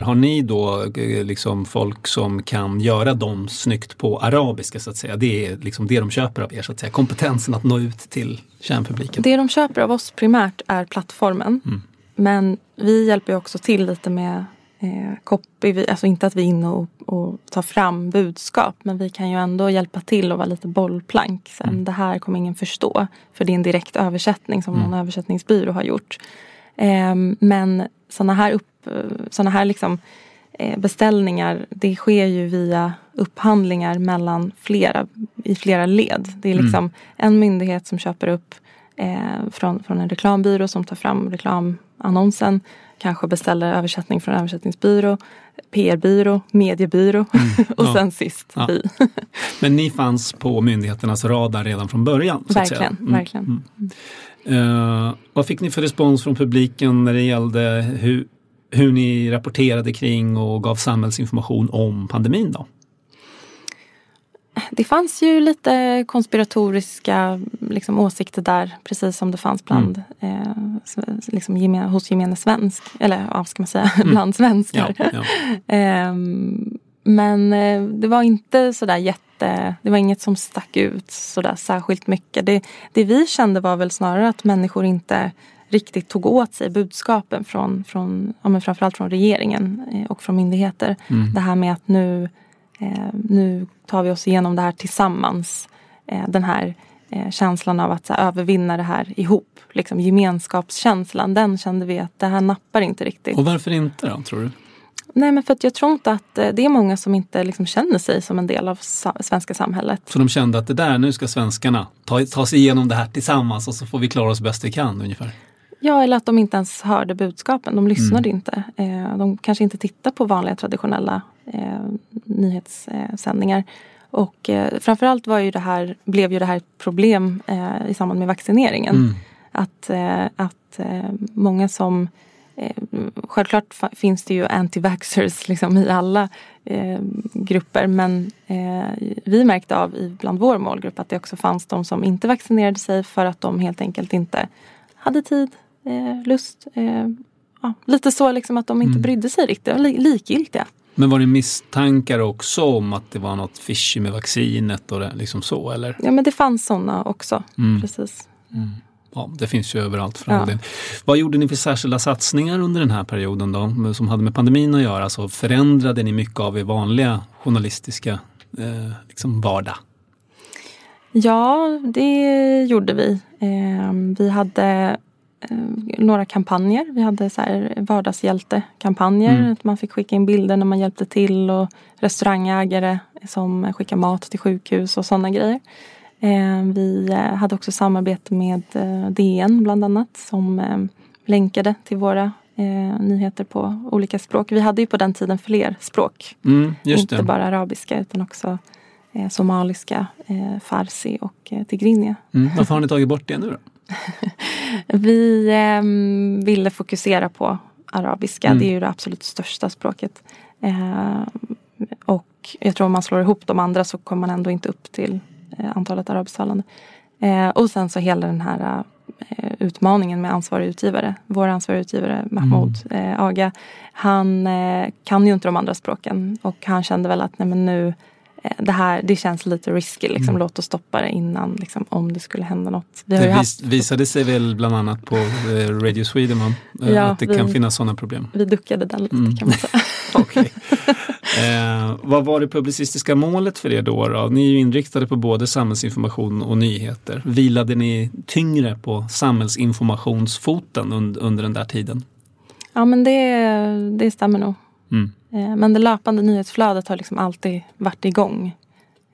Har ni då eh, liksom folk som kan göra dem snyggt på arabiska så att säga? Det är liksom det de köper av er så att säga, kompetensen att nå ut till kärnpubliken? Det de köper av oss primärt är plattformen. Mm. Men vi hjälper också till lite med eh, copy, alltså inte att vi är inne och, och tar fram budskap men vi kan ju ändå hjälpa till och vara lite bollplank. Sen, mm. Det här kommer ingen förstå för det är en direkt översättning som mm. någon översättningsbyrå har gjort. Eh, men sådana här upp sådana här liksom, eh, beställningar det sker ju via upphandlingar mellan flera, i flera led. Det är liksom mm. en myndighet som köper upp eh, från, från en reklambyrå som tar fram reklamannonsen. Kanske beställer översättning från översättningsbyrå, PR-byrå, mediebyrå mm. [LAUGHS] och ja. sen sist ja. vi. [LAUGHS] Men ni fanns på myndigheternas radar redan från början? verkligen. Mm. verkligen. Uh, vad fick ni för respons från publiken när det gällde hur, hur ni rapporterade kring och gav samhällsinformation om pandemin då? Det fanns ju lite konspiratoriska liksom, åsikter där precis som det fanns bland mm. eh, liksom, gemen, hos gemene svensk. Eller ja, ska man säga, mm. [LAUGHS] bland svenskar. Ja, ja. [LAUGHS] eh, men eh, det var inte sådär jätte, det var inget som stack ut sådär särskilt mycket. Det, det vi kände var väl snarare att människor inte riktigt tog åt sig budskapen från, från ja, men framförallt från regeringen eh, och från myndigheter. Mm. Det här med att nu, eh, nu tar vi oss igenom det här tillsammans. Eh, den här eh, känslan av att här, övervinna det här ihop. Liksom, gemenskapskänslan, den kände vi att det här nappar inte riktigt. Och varför inte då, tror du? Nej men för att jag tror inte att eh, det är många som inte liksom känner sig som en del av svenska samhället. Så de kände att det där, nu ska svenskarna ta, ta sig igenom det här tillsammans och så får vi klara oss bäst vi kan ungefär? Ja, eller att de inte ens hörde budskapen. De lyssnade mm. inte. Eh, de kanske inte tittade på vanliga traditionella eh, nyhetssändningar. Och eh, framförallt var ju det här, blev ju det här ett problem eh, i samband med vaccineringen. Mm. Att, eh, att eh, många som eh, Självklart finns det ju anti-vaxxers liksom i alla eh, grupper men vi märkte av i, bland vår målgrupp att det också fanns de som inte vaccinerade sig för att de helt enkelt inte hade tid eh, lust. Eh, ja, lite så liksom att de inte mm. brydde sig riktigt, var likgiltiga. Men var det misstankar också om att det var något fishy med vaccinet och det, liksom så eller? Ja men det fanns sådana också. Mm. Precis. Mm. Ja, det finns ju överallt för ja. Vad gjorde ni för särskilda satsningar under den här perioden då som hade med pandemin att göra? Så förändrade ni mycket av er vanliga journalistiska eh, liksom vardag? Ja, det gjorde vi. Eh, vi hade några kampanjer. Vi hade så här vardagshjältekampanjer. Mm. Att man fick skicka in bilder när man hjälpte till och restaurangägare som skickade mat till sjukhus och sådana grejer. Eh, vi eh, hade också samarbete med DN bland annat som länkade till våra nyheter på olika språk. Vi hade ju på den tiden fler språk. Mm, Inte det. bara arabiska utan också somaliska, farsi och tigrinja. Mm, varför har ni tagit bort det nu då? [LAUGHS] vi eh, ville fokusera på arabiska. Mm. Det är ju det absolut största språket. Eh, och jag tror om man slår ihop de andra så kommer man ändå inte upp till eh, antalet arabisktalande. Eh, och sen så hela den här eh, utmaningen med ansvarig utgivare. Vår ansvariga utgivare Mahmoud mm. Eh, Aga. Han kan ju inte de andra språken och han kände väl att nej men nu Eh, det här det känns lite risky. Liksom. Mm. Låt oss stoppa det innan liksom, om det skulle hända något. Vi det vis, visade sig väl bland annat på eh, Radio Sweden man, eh, ja, att det vi, kan finnas sådana problem. Vi duckade den lite mm. kan man säga. [LAUGHS] okay. eh, vad var det publicistiska målet för er då, då? Ni är ju inriktade på både samhällsinformation och nyheter. Vilade ni tyngre på samhällsinformationsfoten under, under den där tiden? Ja men det, det stämmer nog. Mm. Eh, men det löpande nyhetsflödet har liksom alltid varit igång.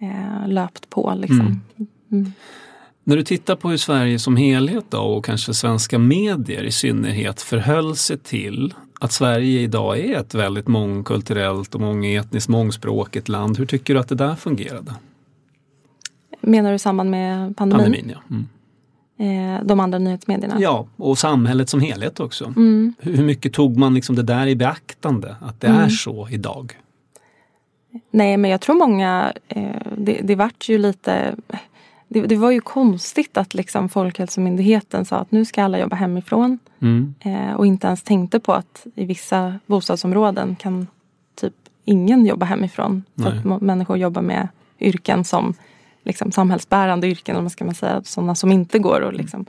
Eh, löpt på liksom. Mm. Mm. När du tittar på hur Sverige som helhet då, och kanske svenska medier i synnerhet förhöll sig till att Sverige idag är ett väldigt mångkulturellt och mångetniskt mångspråkigt land. Hur tycker du att det där fungerade? Menar du i samband med pandemin? Pandemin, ja. Mm. Eh, de andra nyhetsmedierna? Ja, och samhället som helhet också. Mm. Hur mycket tog man liksom det där i beaktande? Att det Mm. är så idag? Nej men jag tror många, eh, det, det vart ju lite det, det var ju konstigt att liksom Folkhälsomyndigheten sa att nu ska alla jobba hemifrån. Mm. Eh, och inte ens tänkte på att i vissa bostadsområden kan typ ingen jobba hemifrån. För människor jobbar med yrken som liksom, samhällsbärande yrken, eller vad ska man säga, sådana som inte går att liksom,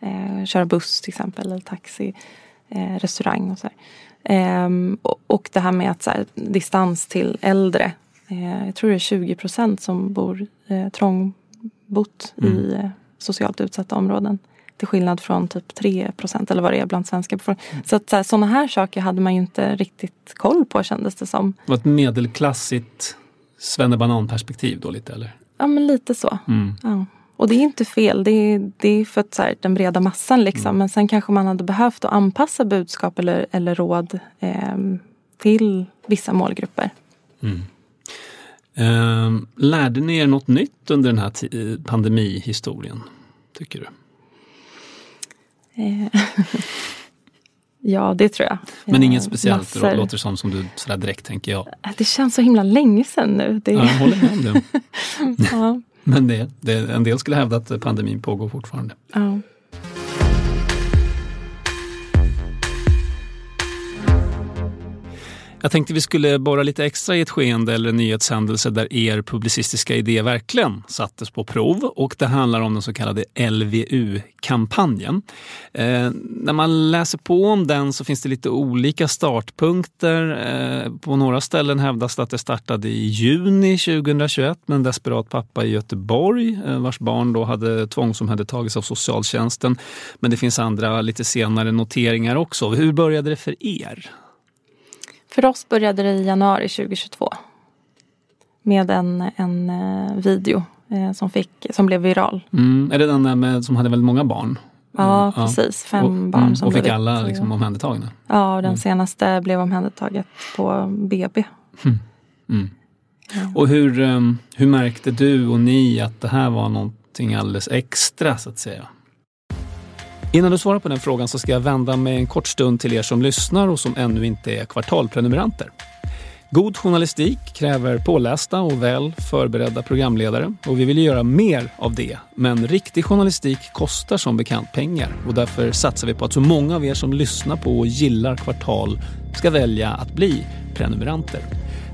eh, köra buss till exempel, eller taxi, eh, restaurang och så. Ehm, och, och det här med att här, distans till äldre. Eh, jag tror det är 20 procent som bor eh, trångbott i eh, socialt utsatta områden. Till skillnad från typ 3 procent eller vad det är bland svenska befolkningen. Så att så här, sådana här saker hade man ju inte riktigt koll på kändes det som. Det var ett medelklassigt svennebanan-perspektiv då lite eller? Ja men lite så. Mm. Ja. Och det är inte fel, det är, det är för att, så här, den breda massan liksom. Men sen kanske man hade behövt att anpassa budskap eller, eller råd ehm, till vissa målgrupper. Ehm, lärde ni er något nytt under den här pandemihistorien? Tycker du? [LAUGHS] Ja, det tror jag. Men Eh, inget speciellt massor. låter som, som du sådär direkt tänker jag. Det känns så himla länge sedan nu. Det, Ja, jag håller med om det. [LAUGHS] ja, [LAUGHS] Men det, det, en del skulle hävda att pandemin pågår fortfarande. ja. Jag tänkte vi skulle borra lite extra i ett skeende eller en nyhetshändelse där er publicistiska idé verkligen sattes på prov och det handlar om den så kallade LVU-kampanjen. Eh, när man läser på om den så finns det lite olika startpunkter. Eh, på några ställen hävdas det att det startade i juni 2021 med en desperat pappa i Göteborg eh, vars barn då hade tvångsomhändertagits av socialtjänsten. Men det finns andra lite senare noteringar också. Hur började det för er? För oss började det i januari 2022. Med en, en eh, video eh, som, fick, som blev viral. Mm. Är det den där med, som hade väldigt många barn? Ja, Mm, precis. Fem och, barn mm, som Och fick alla liksom omhändertagna? Ja, och den senaste blev omhändertaget på BB. Mm. Och hur, um, hur märkte du och ni att det här var någonting alldeles extra så att säga? Innan du svarar på den frågan så ska jag vända mig en kort stund till er som lyssnar och som ännu inte är kvartalprenumeranter. God journalistik kräver pålästa och väl förberedda programledare och vi vill göra mer av det. Men riktig journalistik kostar som bekant pengar och därför satsar vi på att så många av er som lyssnar på och gillar Kvartal ska välja att bli prenumeranter.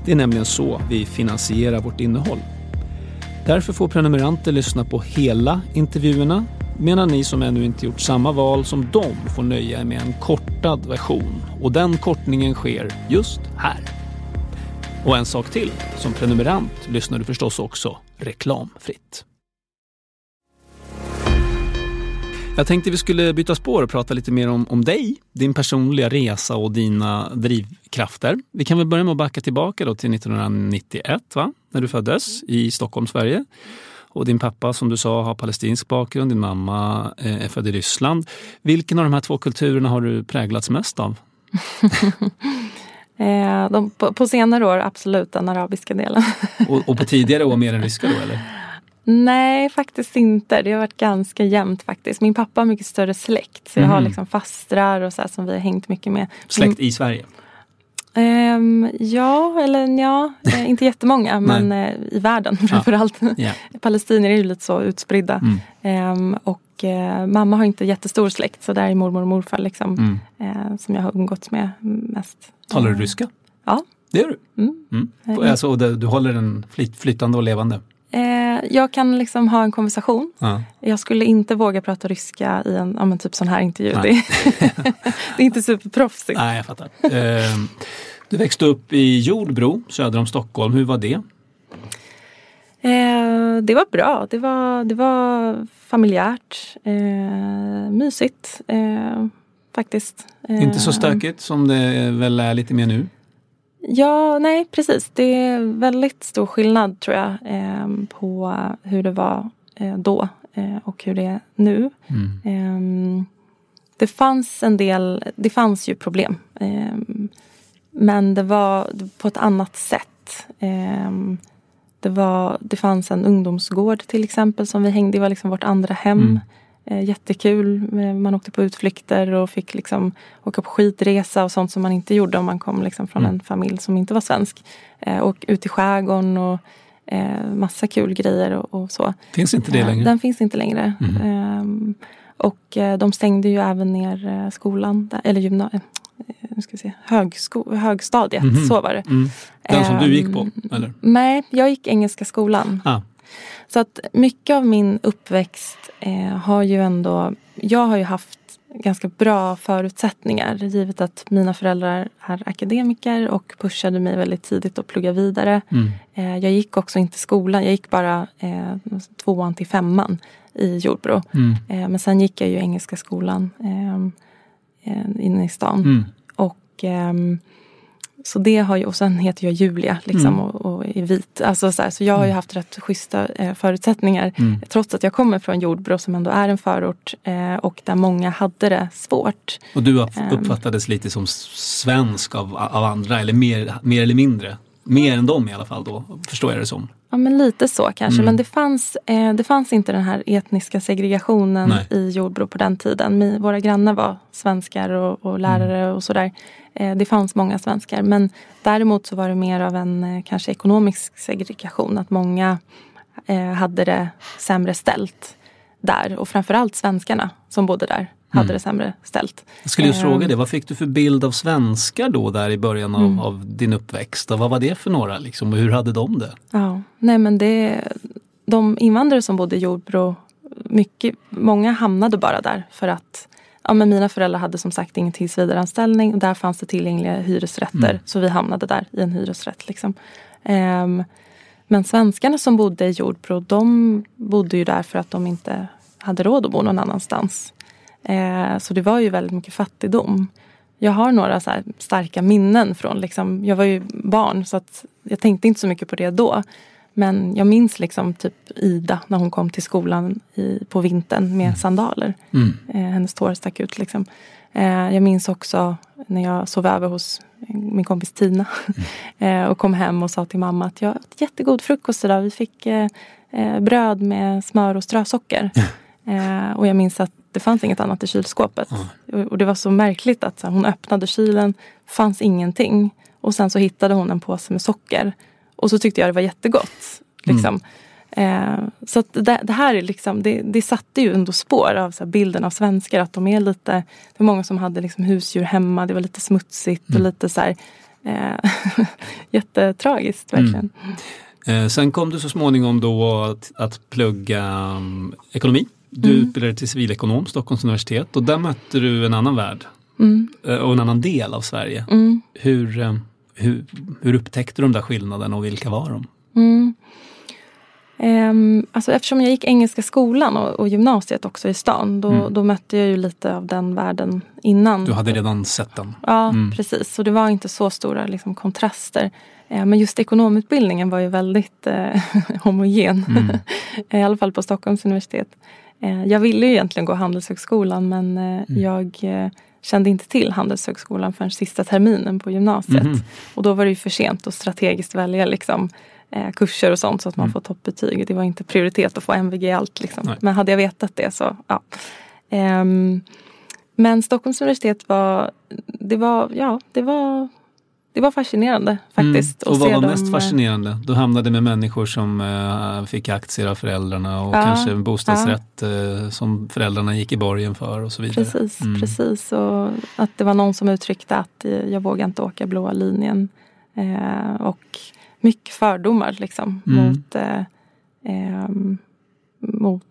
Det är nämligen så vi finansierar vårt innehåll. Därför får prenumeranter lyssna på hela intervjuerna medan ni som ännu inte gjort samma val som dem får nöja er med en kortad version. Och den kortningen sker just här. Och en sak till. Som prenumerant lyssnar du förstås också reklamfritt. Jag tänkte vi skulle byta spår och prata lite mer om, om dig, din personliga resa och dina drivkrafter. Vi kan väl börja med att backa tillbaka då till 1991, va? när du föddes i Stockholm, Sverige. Och din pappa som du sa har palestinsk bakgrund, din mamma eh, är född i Ryssland. Vilken av de här två kulturerna har du präglats mest av? [LAUGHS] Eh, de, på, på senare år absolut den arabiska delen. [LAUGHS] Och, och på tidigare år mer än ryska då eller? Nej, faktiskt inte. Det har varit ganska jämnt faktiskt. Min pappa har mycket större släkt. Så jag har Mhm. liksom fastrar och så som vi har hängt mycket med. Släkt i Sverige? Ehm, ja, eller ja, eh, inte jättemånga [LAUGHS] men eh, i världen framförallt. Ja. [LAUGHS] Palestinier är ju lite så utspridda. Mm. Ehm, och eh, mamma har inte jättestor släkt så där är mormor och morfar liksom, Mm. eh, som jag har umgåtts med mest. Talar du Eh, ryska? Ja. Det gör du? Mm. Mm. Alltså, du håller den flyt, flytande och levande? Eh, jag kan liksom ha en konversation. Ja. Jag skulle inte våga prata ryska i en ja, typ sån här intervju. Det, Nej. [LAUGHS] det är inte superproffsigt. Nej, jag fattar. Ehm, du växte upp i Jordbro, söder om Stockholm. Hur var det? Eh, det var bra. Det var, det var familjärt. Eh, mysigt eh, faktiskt. Eh, Inte så stökigt som det väl är lite mer nu? Ja, nej precis. Det är väldigt stor skillnad tror jag eh, på hur det var eh, då eh, och hur det är nu. Mm. Eh, det fanns en del, det fanns ju problem. Eh, men det var på ett annat sätt. Det, var, det fanns en ungdomsgård till exempel som vi hängde Det var liksom vårt andra hem. Mm. Eh, jättekul. Eh, Man åkte på utflykter och fick liksom åka på skidresa och sånt som man inte gjorde om man kom liksom från Mm. en familj som inte var svensk. Eh, och ut i skärgården och massa kul grejer och, och så. Finns inte det längre? Den finns inte längre. Ehm, och de stängde ju även ner skolan, eller gymnasiet. Nu ska vi se, högsko- högstadiet, Mhm. så var det. Mm. Den som du gick på, Ehm, eller? Nej, jag gick Engelska skolan. Ah. Så att mycket av min uppväxt eh, har ju ändå... Jag har ju haft ganska bra förutsättningar givet att mina föräldrar är akademiker och pushade mig väldigt tidigt att plugga vidare. Mm. Eh, jag gick också inte skolan, jag gick bara eh, tvåan till femman i Jordbro. Mm. Eh, men sen gick jag ju Engelska skolan eh, eh, inne i stan. Mm. Och, ehm, så det har ju, och sen heter jag Julia liksom, Mm. och, och är vit. Alltså, så, här, så jag har ju haft rätt schyssta eh, förutsättningar. Mm. Trots att jag kommer från Jordbro som ändå är en förort eh, och där många hade det svårt. Och du Ehm. uppfattades lite som svensk av, av andra, eller mer, mer eller mindre? Mer än dem i alla fall då, förstår jag det som. Ja men lite så kanske. Mm. Men det fanns, eh, det fanns inte den här etniska segregationen Nej. i Jordbro på den tiden. Mi, våra grannar var svenskar och, och lärare Mm. och sådär. Eh, det fanns många svenskar. Men däremot så var det mer av en eh, kanske ekonomisk segregation. Att många eh, hade det sämre ställt där. Och framförallt svenskarna som bodde där hade Mm. det sämre ställt. Jag skulle just Ehm. fråga det, vad fick du för bild av svenskar då där i början av, Mm. av din uppväxt? Och vad var det för några liksom, och hur hade de det? Ja, nej men det, de invandrare som bodde i Jordbro, mycket, många hamnade bara där för att ja, men mina föräldrar hade som sagt ingen tillsvidareanställning och där fanns det tillgängliga hyresrätter. Mm. Så vi hamnade där i en hyresrätt. Liksom. Ehm, men svenskarna som bodde i Jordbro, de bodde ju där för att de inte hade råd att bo någon annanstans. Eh, så det var ju väldigt mycket fattigdom. Jag har några så starka minnen från, liksom, jag var ju barn så att jag tänkte inte så mycket på det då. Men jag minns liksom typ Ida när hon kom till skolan i, på vintern med sandaler. Mm. Eh, hennes tår stack ut. Liksom. Eh, jag minns också när jag sov över hos min kompis Tina [LAUGHS] eh, och kom hem och sa till mamma att jag åt jättegod frukost idag. Vi fick eh, eh, bröd med smör och strösocker. [LAUGHS] Eh, och jag minns att det fanns inget annat i kylskåpet. Och, och det var så märkligt att så här, hon öppnade kylen, fanns ingenting. Och sen så hittade hon en påse med socker. Och så tyckte jag det var jättegott. Liksom. Eh, så det, det här är liksom, det, det satte ju ändå spår av så bilden av svenskar. Att de är lite, det var många som hade liksom husdjur hemma. Det var lite smutsigt och lite så här, eh, [LAUGHS] jättetragiskt verkligen. Eh, sen kom du så småningom då att, att plugga um, ekonomi. Du Mm. utbildade till civilekonom, Stockholms universitet och där mötte du en annan värld Mm. eh, och en annan del av Sverige. Mm. Hur, eh, hur, hur upptäckte du de där skillnaderna och vilka var de? Ehm, alltså eftersom jag gick Engelska skolan och, och gymnasiet också i stan då, Mm. då mötte jag ju lite av den världen innan. Du hade redan sett den. Ja, Mm. precis. Så det var inte så stora liksom, kontraster. Eh, men just ekonomutbildningen var ju väldigt eh, [LAUGHS] homogen. Mm. [LAUGHS] I alla fall på Stockholms universitet. Eh, jag ville ju egentligen gå Handelshögskolan men eh, Mm. jag eh, kände inte till Handelshögskolan förrän sista terminen på gymnasiet. Mhm. Och då var det ju för sent att strategiskt välja liksom, kurser och sånt så att man Mm. får toppbetyg. Det var inte prioritet att få MVG i allt. Liksom. Men hade jag vetat det så ja. Ehm, men Stockholms universitet var, det var, ja, det var, det var fascinerande faktiskt. Mm. Och vad var dem, mest eh, fascinerande? Du hamnade med människor som eh, fick aktier av föräldrarna och Ja, kanske en bostadsrätt eh, som föräldrarna gick i borgen för och så vidare. Precis, Mm. precis. Och att det var någon som uttryckte att eh, jag vågar inte åka blåa linjen. Eh, och mycket fördomar liksom Mm. mot, eh, ehm, mot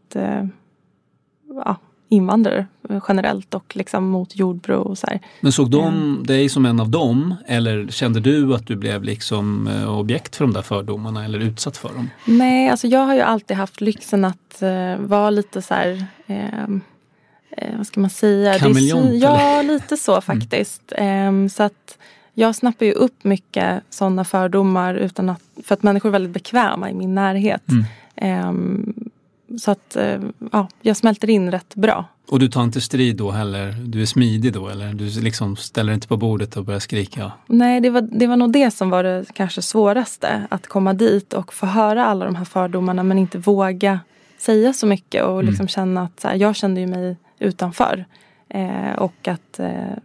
ja, invandrare generellt och liksom mot Jordbro och så här. Men såg de dig som en av dem eller kände du att du blev liksom eh, objekt för de där fördomarna eller utsatt för dem? Nej, alltså jag har ju alltid haft lyxen att eh, vara lite så här ehm, eh, vad ska man säga? Kameleont, Ja, lite så faktiskt. Ehm, så att jag snappar ju upp mycket sådana fördomar utan att, för att människor är väldigt bekväma i min närhet. Mm. Ehm, så att eh, ja, jag smälter in rätt bra. Och du tar inte strid då heller? Du är smidig då eller? Du liksom ställer inte på bordet och börjar skrika? Nej, det var, det var nog det som var det kanske svåraste. Att komma dit och få höra alla de här fördomarna men inte våga säga så mycket och liksom mm. känna att så här, jag kände ju mig utanför. Eh, och att eh,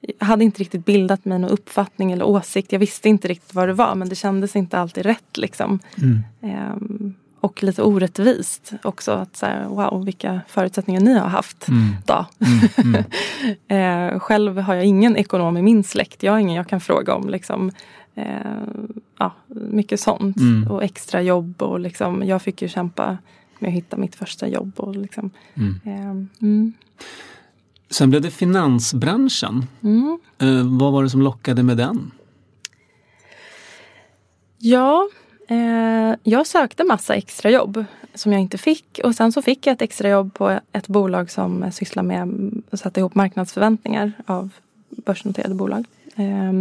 jag hade inte riktigt bildat mig någon uppfattning eller åsikt. Jag visste inte riktigt vad det var men det kändes inte alltid rätt liksom. Mm. Eh, och lite orättvist också. Att så här, wow, vilka förutsättningar ni har haft. Mm. Då. Mm, mm. [LAUGHS] eh, själv har jag ingen ekonom i min släkt. Jag har ingen jag kan fråga om. Liksom. Eh, ja, mycket sånt. Mm. Och extra jobb och liksom, jag fick ju kämpa med att hitta mitt första jobb. Och liksom, mm. eh, Sen blev det finansbranschen. Eh, vad var det som lockade med den? Ja, Eh, jag sökte massa extrajobb som jag inte fick och sen så fick jag ett extrajobb på ett bolag som sysslar med att sätta ihop marknadsförväntningar av börsnoterade bolag. Eh,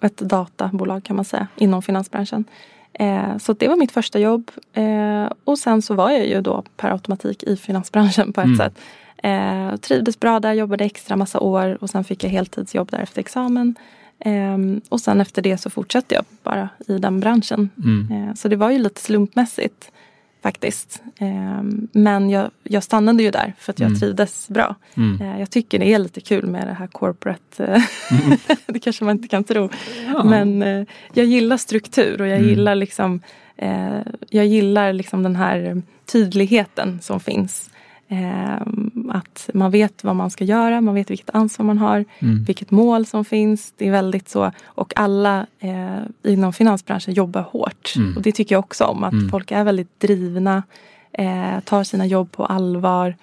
ett databolag kan man säga inom finansbranschen. Eh, så det var mitt första jobb eh, och sen så var jag ju då per automatik i finansbranschen på ett mm. sätt. Eh, trivdes bra där, jobbade extra massa år och sen fick jag heltidsjobb där efter examen. Um, och sen efter det så fortsatte jag bara i den branschen. Mm. Uh, så det var ju lite slumpmässigt faktiskt. Um, men jag, jag stannade ju där för att jag mm. trivdes bra. Mm. Uh, jag tycker det är lite kul med det här corporate. Mm. [LAUGHS] det kanske man inte kan tro. Ja. Men uh, jag gillar struktur och jag mm. gillar liksom jag gillar liksom den här tydligheten som finns. Eh, att man vet vad man ska göra, man vet vilket ansvar man har, mm. vilket mål som finns. Det är väldigt så. Och alla eh, inom finansbranschen jobbar hårt. Mm. Och det tycker jag också om. Att mm. folk är väldigt drivna, eh, tar sina jobb på allvar.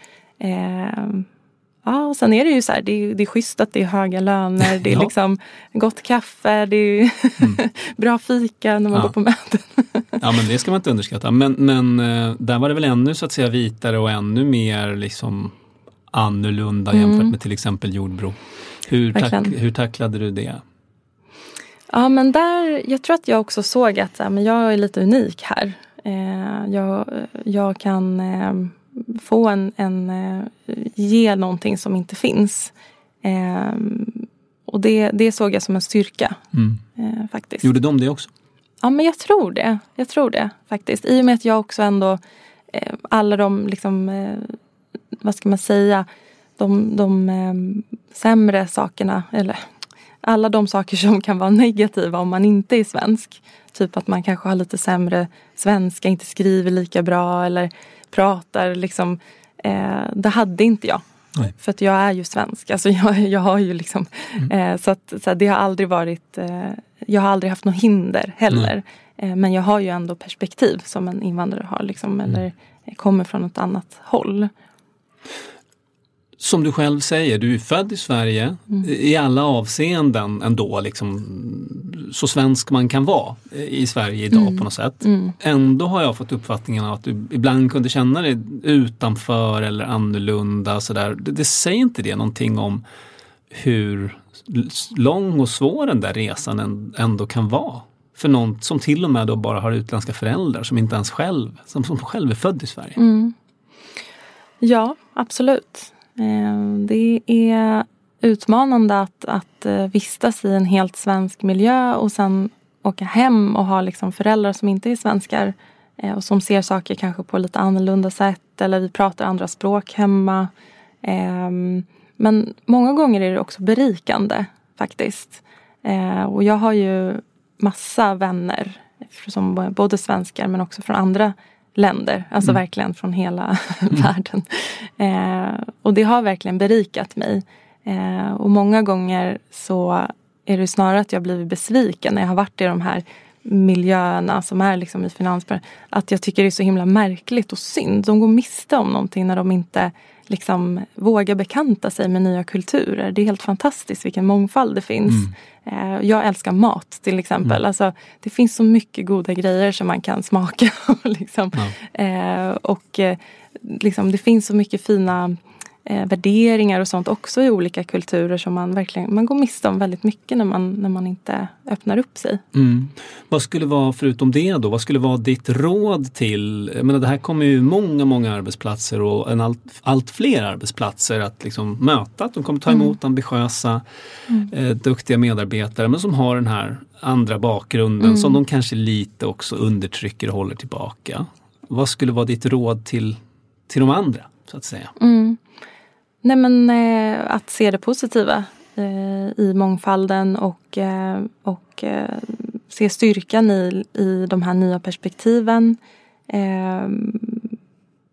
Ja, och sen är det ju så här, det är, det är schysst att det är höga löner, det är ja. liksom gott kaffe, det är mm. [LAUGHS] bra fika när man ja. går på möten. [LAUGHS] ja men det ska man inte underskatta. Men, men eh, där var det väl ännu så att säga vitare och ännu mer liksom annorlunda mm. jämfört med till exempel Jordbro. Hur, tack, hur tacklade du det? Ja men där, jag tror att jag också såg att men jag är lite unik här. Eh, jag, jag kan eh, få en, en eh, ge någonting som inte finns. Eh, och det, det såg jag som en styrka. Mm. Eh, faktiskt. Gjorde de det också? Ja men jag tror det. Jag tror det faktiskt. I och med att jag också ändå eh, alla de liksom vad ska man säga de, de eh, sämre sakerna eller alla de saker som kan vara [LAUGHS] negativa om man inte är svensk. Typ att man kanske har lite sämre svenska, inte skriver lika bra eller pratar liksom. Eh, det hade inte jag. Nej. För att jag är ju svensk. Alltså jag, jag har ju liksom, mm. eh, så att så det har aldrig varit, eh, jag har aldrig haft något hinder heller. Eh, men jag har ju ändå perspektiv som en invandrare har liksom, mm. eller kommer från ett annat håll som du själv säger, du är född i Sverige mm. i alla avseenden ändå, liksom, så svensk man kan vara i Sverige idag mm. på något sätt. Mm. Ändå har jag fått uppfattningen att du ibland kunde känna dig utanför eller annorlunda. Så där. Det, det säger inte det någonting om hur lång och svår den där resan ändå kan vara? För någon som till och med då bara har utländska föräldrar som inte ens själv, som, som själv är född i Sverige. Mm. Ja, absolut. Eh, det är utmanande att, att eh, vistas i en helt svensk miljö och sen åka hem och ha liksom föräldrar som inte är svenskar eh, och som ser saker kanske på lite annorlunda sätt eller vi pratar andra språk hemma. Ehm, men många gånger är det också berikande faktiskt. Och jag har ju massa vänner som både svenskar men också från andra länder. Alltså mm. verkligen från hela mm. [LAUGHS] världen. Eh, och det har verkligen berikat mig. Eh, och många gånger så är det snarare att jag blivit besviken när jag har varit i de här miljöerna som är liksom i finansbranschen. Att jag tycker det är så himla märkligt och synd. De går miste om någonting när de inte liksom vågar bekanta sig med nya kulturer. Det är helt fantastiskt vilken mångfald det finns. Mm. Eh, jag älskar mat till exempel. Mm. Alltså, det finns så mycket goda grejer som man kan smaka. [LAUGHS] liksom. Ja. Eh, och eh, liksom, det finns så mycket fina eh, värderingar och sånt också i olika kulturer som man verkligen man går miste om väldigt mycket när man, när man inte öppnar upp sig. Mm. Vad skulle vara, förutom det då, vad skulle vara ditt råd till, jag menar det här kommer ju många, många arbetsplatser och en allt, allt fler arbetsplatser att liksom möta, att de kommer ta mm. emot mm. ambitiösa, mm. eh, duktiga medarbetare men som har den här andra bakgrunden mm. som de kanske lite också undertrycker och håller tillbaka. Vad skulle vara ditt råd till, till de andra? så att säga? Mm. Nej men eh, att se det positiva eh, i mångfalden och, eh, och eh, se styrkan i, i de här nya perspektiven. Eh,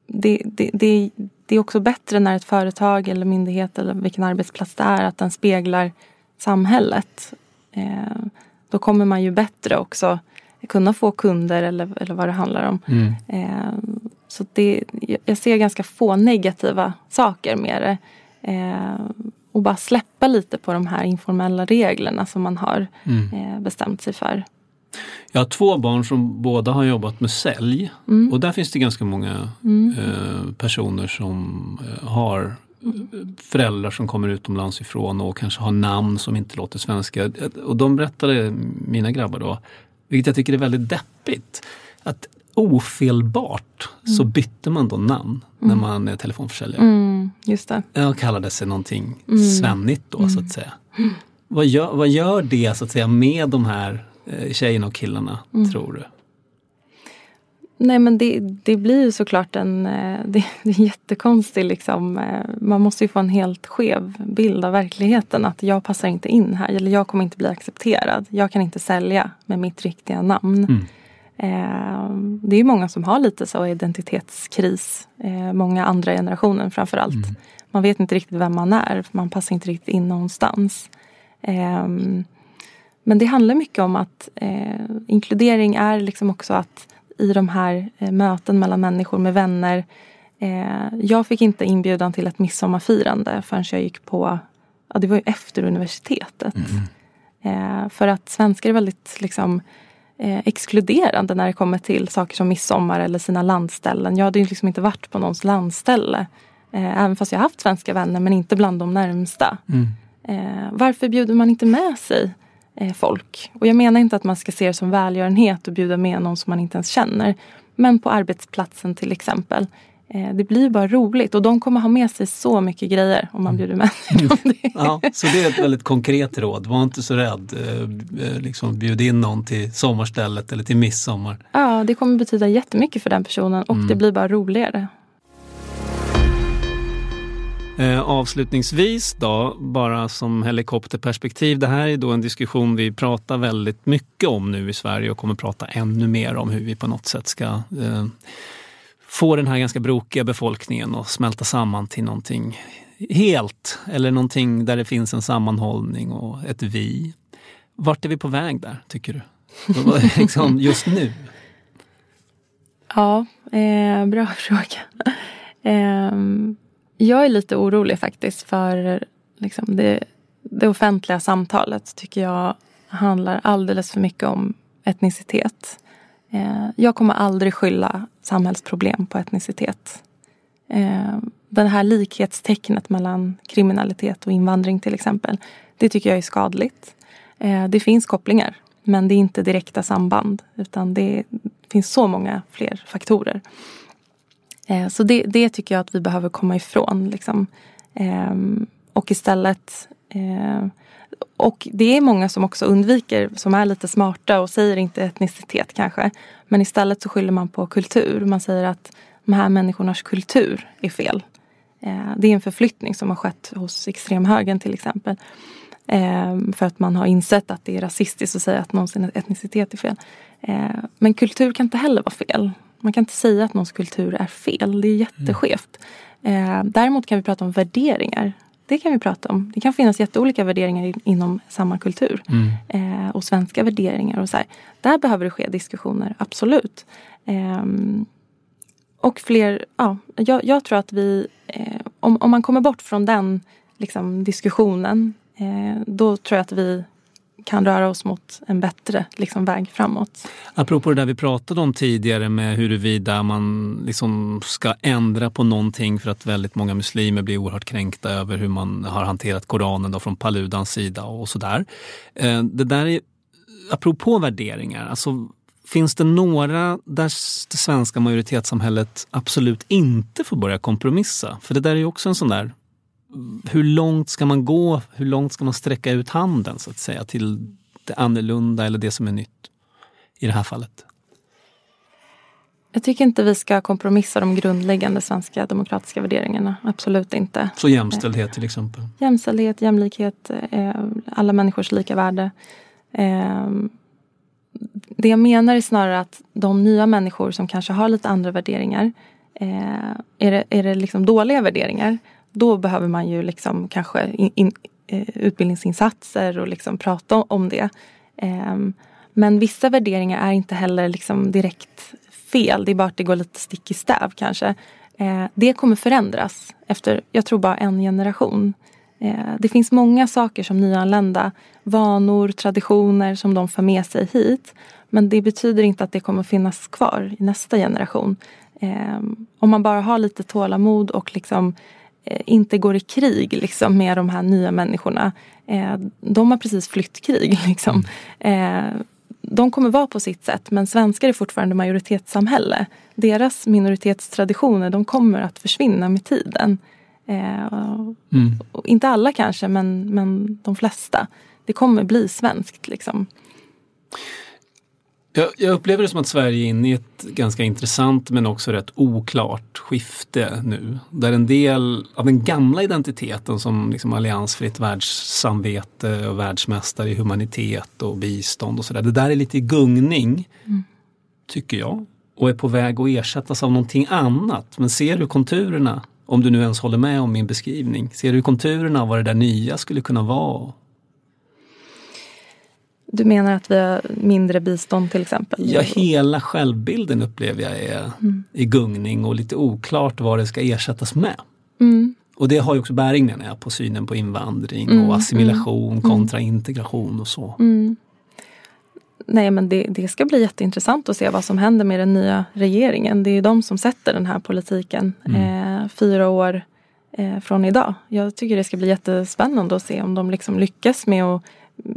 det, det, det, det, är också bättre när ett företag eller myndighet eller vilken arbetsplats det är att den speglar samhället. Eh, då kommer man ju bättre också kunna få kunder eller, eller vad det handlar om. Mm. Så det, jag ser ganska få negativa saker med det. Eh, och bara släppa lite på de här informella reglerna som man har mm. eh, bestämt sig för. Jag har två barn som båda har jobbat med sälj mm. och där finns det ganska många mm. eh, personer som eh, har föräldrar som kommer utomlands ifrån och kanske har namn som inte låter svenska. Och de berättade, mina grabbar då, vilket jag tycker är väldigt deppigt, att ofelbart mm. så bytte man då namn när mm. man är telefonförsäljare. Mm, just det. Jag kallade sig någonting mm. svennigt då så att säga. Vad gör, vad gör det så att säga med de här eh, tjejerna och killarna tror du? Nej men det, det blir ju såklart en, eh, det, [LAUGHS] det är jättekonstigt liksom. Eh, man måste ju få en helt skev bild av verkligheten. Att jag passar inte in här eller jag kommer inte bli accepterad. Jag kan inte sälja med mitt riktiga namn. Mm. Eh, det är många som har lite så identitetskris. Eh, många andra generationen framförallt. Mm. Man vet inte riktigt vem man är. Man passar inte riktigt in någonstans. Eh, men det handlar mycket om att inkludering är liksom också att i de här möten mellan människor med vänner. jag fick inte inbjudan till ett midsommarfirande förrän jag gick på, ja det var ju efter universitetet. Mm. för att svenskar är väldigt liksom eh, exkluderande när det kommer till saker som midsommar eller sina landställen. Jag hade ju liksom inte varit på någons landställe. Eh, även fast jag haft svenska vänner men inte bland de närmsta. Mm. Eh, varför bjuder man inte med sig eh, folk? Och jag menar inte att man ska se det som välgörenhet och bjuda med någon som man inte ens känner. Men på arbetsplatsen till exempel. Eh, det blir bara roligt och de kommer ha med sig så mycket grejer om man mm. bjuder med sig dem. [LAUGHS] Ja, så det är ett väldigt konkret råd. Var inte så rädd. Eh, liksom bjud in någon till sommarstället eller till midsommar. Ja, det kommer betyda jättemycket för den personen och mm. det blir bara roligare. Eh, avslutningsvis då, bara som helikopterperspektiv. Det här är då en diskussion vi pratar väldigt mycket om nu i Sverige och kommer prata ännu mer om hur vi på något sätt ska eh, få den här ganska brokiga befolkningen att smälta samman till någonting helt eller någonting där det finns en sammanhållning och ett vi. Vart är vi på väg där, tycker du? [LAUGHS] liksom just nu? Ja, eh, bra [LAUGHS] fråga. Eh, jag är lite orolig faktiskt för liksom, det, det offentliga samtalet tycker jag handlar alldeles för mycket om etnicitet. Eh, jag kommer aldrig skylla samhällsproblem på etnicitet. Eh, det här likhetstecknet mellan kriminalitet och invandring till exempel. Det tycker jag är skadligt. Eh, det finns kopplingar men det är inte direkta samband utan det finns så många fler faktorer. Eh, så det, det tycker jag att vi behöver komma ifrån. Liksom. Och istället och det är många som också undviker, som är lite smarta och säger inte etnicitet kanske. Men istället så skyller man på kultur. Man säger att de här människornas kultur är fel. Eh, det är en förflyttning som har skett hos extremhögern till exempel. Eh, för att man har insett att det är rasistiskt att säga att någons etnicitet är fel. Eh, men kultur kan inte heller vara fel. Man kan inte säga att någons kultur är fel. Det är jätteskevt. Däremot kan vi prata om värderingar. Det kan vi prata om. Det kan finnas jätteolika värderingar inom samma kultur. Mm. Eh, och svenska värderingar och så här. Där behöver det ske diskussioner, absolut. Eh, och fler, ja, jag, jag tror att vi, eh, om, om man kommer bort från den liksom, diskussionen, eh, då tror jag att vi kan röra oss mot en bättre liksom, väg framåt. Apropå det där vi pratade om tidigare med huruvida man liksom ska ändra på någonting för att väldigt många muslimer blir oerhört kränkta över hur man har hanterat Koranen då från Paludans sida och sådär. Eh, det där är, apropå värderingar, alltså Finns det några där det svenska majoritetssamhället absolut inte får börja kompromissa? För det där är ju också en sån där hur långt ska man gå? Hur långt ska man sträcka ut handen så att säga till det annorlunda eller det som är nytt i det här fallet? Jag tycker inte vi ska kompromissa de grundläggande svenska demokratiska värderingarna. Absolut inte. Så jämställdhet till exempel? Jämställdhet, jämlikhet, eh, alla människors lika värde. Eh, det jag menar är snarare att de nya människor som kanske har lite andra värderingar eh, är det, är det liksom dåliga värderingar då behöver man ju liksom kanske in, in, eh, utbildningsinsatser och liksom prata om det. Ehm, men vissa värderingar är inte heller liksom direkt fel. Det är bara att det går lite stick i stäv kanske. Eh, det kommer förändras efter, jag tror bara en generation. Eh, det finns många saker som nyanlända, vanor, traditioner som de för med sig hit. Men det betyder inte att det kommer finnas kvar i nästa generation. Ehm, om man bara har lite tålamod och liksom inte går i krig liksom, med de här nya människorna. Eh, de har precis flytt krig. [LAUGHS] Liksom. Eh, de kommer vara på sitt sätt men svenskar är fortfarande majoritetssamhälle. Deras minoritetstraditioner de kommer att försvinna med tiden. Mm. Inte alla kanske men, men de flesta. Det kommer bli svenskt. Liksom. Jag, jag, upplever det som att Sverige är inne i ett ganska intressant men också rätt oklart skifte nu. Där en del av den gamla identiteten som liksom alliansfritt världssamvete och världsmästare i humanitet och bistånd och sådär. Det där är lite i gungning, mm. tycker jag. Och är på väg att ersättas av någonting annat. Men ser du konturerna, om du nu ens håller med om min beskrivning, ser du konturerna av vad det där nya skulle kunna vara? Du menar att vi har mindre bistånd till exempel? Ja, hela självbilden upplever jag är mm. i gungning och lite oklart vad det ska ersättas med. Mm. Och det har ju också bäring menar jag på synen på invandring mm. och assimilation mm. kontra integration och så. Mm. Nej men det, det, ska bli jätteintressant att se vad som händer med den nya regeringen. Det är de som sätter den här politiken mm. eh, fyra år eh, från idag. Jag tycker det ska bli jättespännande att se om de liksom lyckas med att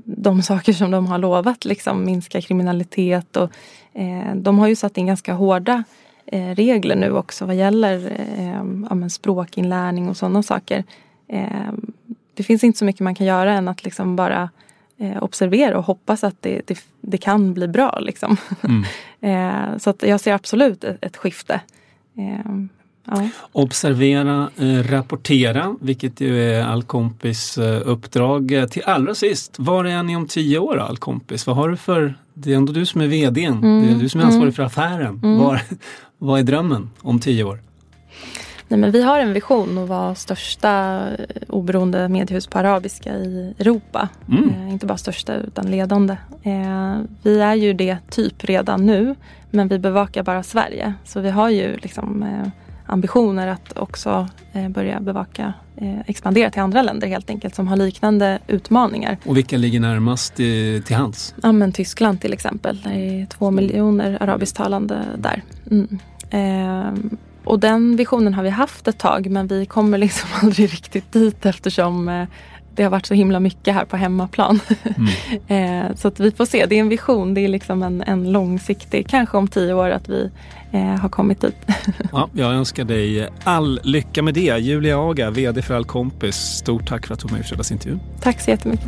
de saker som de har lovat, liksom minska kriminalitet och eh, de har ju satt in ganska hårda eh, regler nu också vad gäller eh, ja, språkinlärning och sådana saker. Eh, det finns inte så mycket man kan göra än att liksom bara eh, observera och hoppas att det, det, det kan bli bra. Liksom. Mm. [LAUGHS] Så jag ser absolut ett, ett skifte. Ja. Observera, eh, rapportera, vilket ju är Allkompis eh, uppdrag. Eh, till allra sist, var är ni om tio år Allkompis? Vad har du för, det är ändå du som är VDn, mm. det är du som är ansvarig mm. för affären. Mm. Var, [LAUGHS] vad är drömmen om tio år? Nej, men vi har en vision att vara största oberoende mediehus på arabiska i Europa. Mm. Eh, inte bara största utan ledande. Eh, vi är ju det typ redan nu men vi bevakar bara Sverige. Så vi har ju liksom eh, ambitioner att också eh, börja bevaka, eh, expandera till andra länder helt enkelt som har liknande utmaningar. Och vilka ligger närmast till hands? Ja men Tyskland till exempel. Det är två miljoner arabisktalande där. Mm. Eh, och den visionen har vi haft ett tag men vi kommer liksom [LAUGHS] aldrig riktigt dit eftersom eh, det har varit så himla mycket här på hemmaplan. Mm. [LAUGHS] så att vi får se, det är en vision, det är liksom en, en långsiktig, kanske om tio år att vi har kommit dit. [LAUGHS] ja, jag önskar dig all lycka med det. Julia Aga, VD för Allkompis, stort tack för att du var med i Fredagsintervjun. Tack så jättemycket.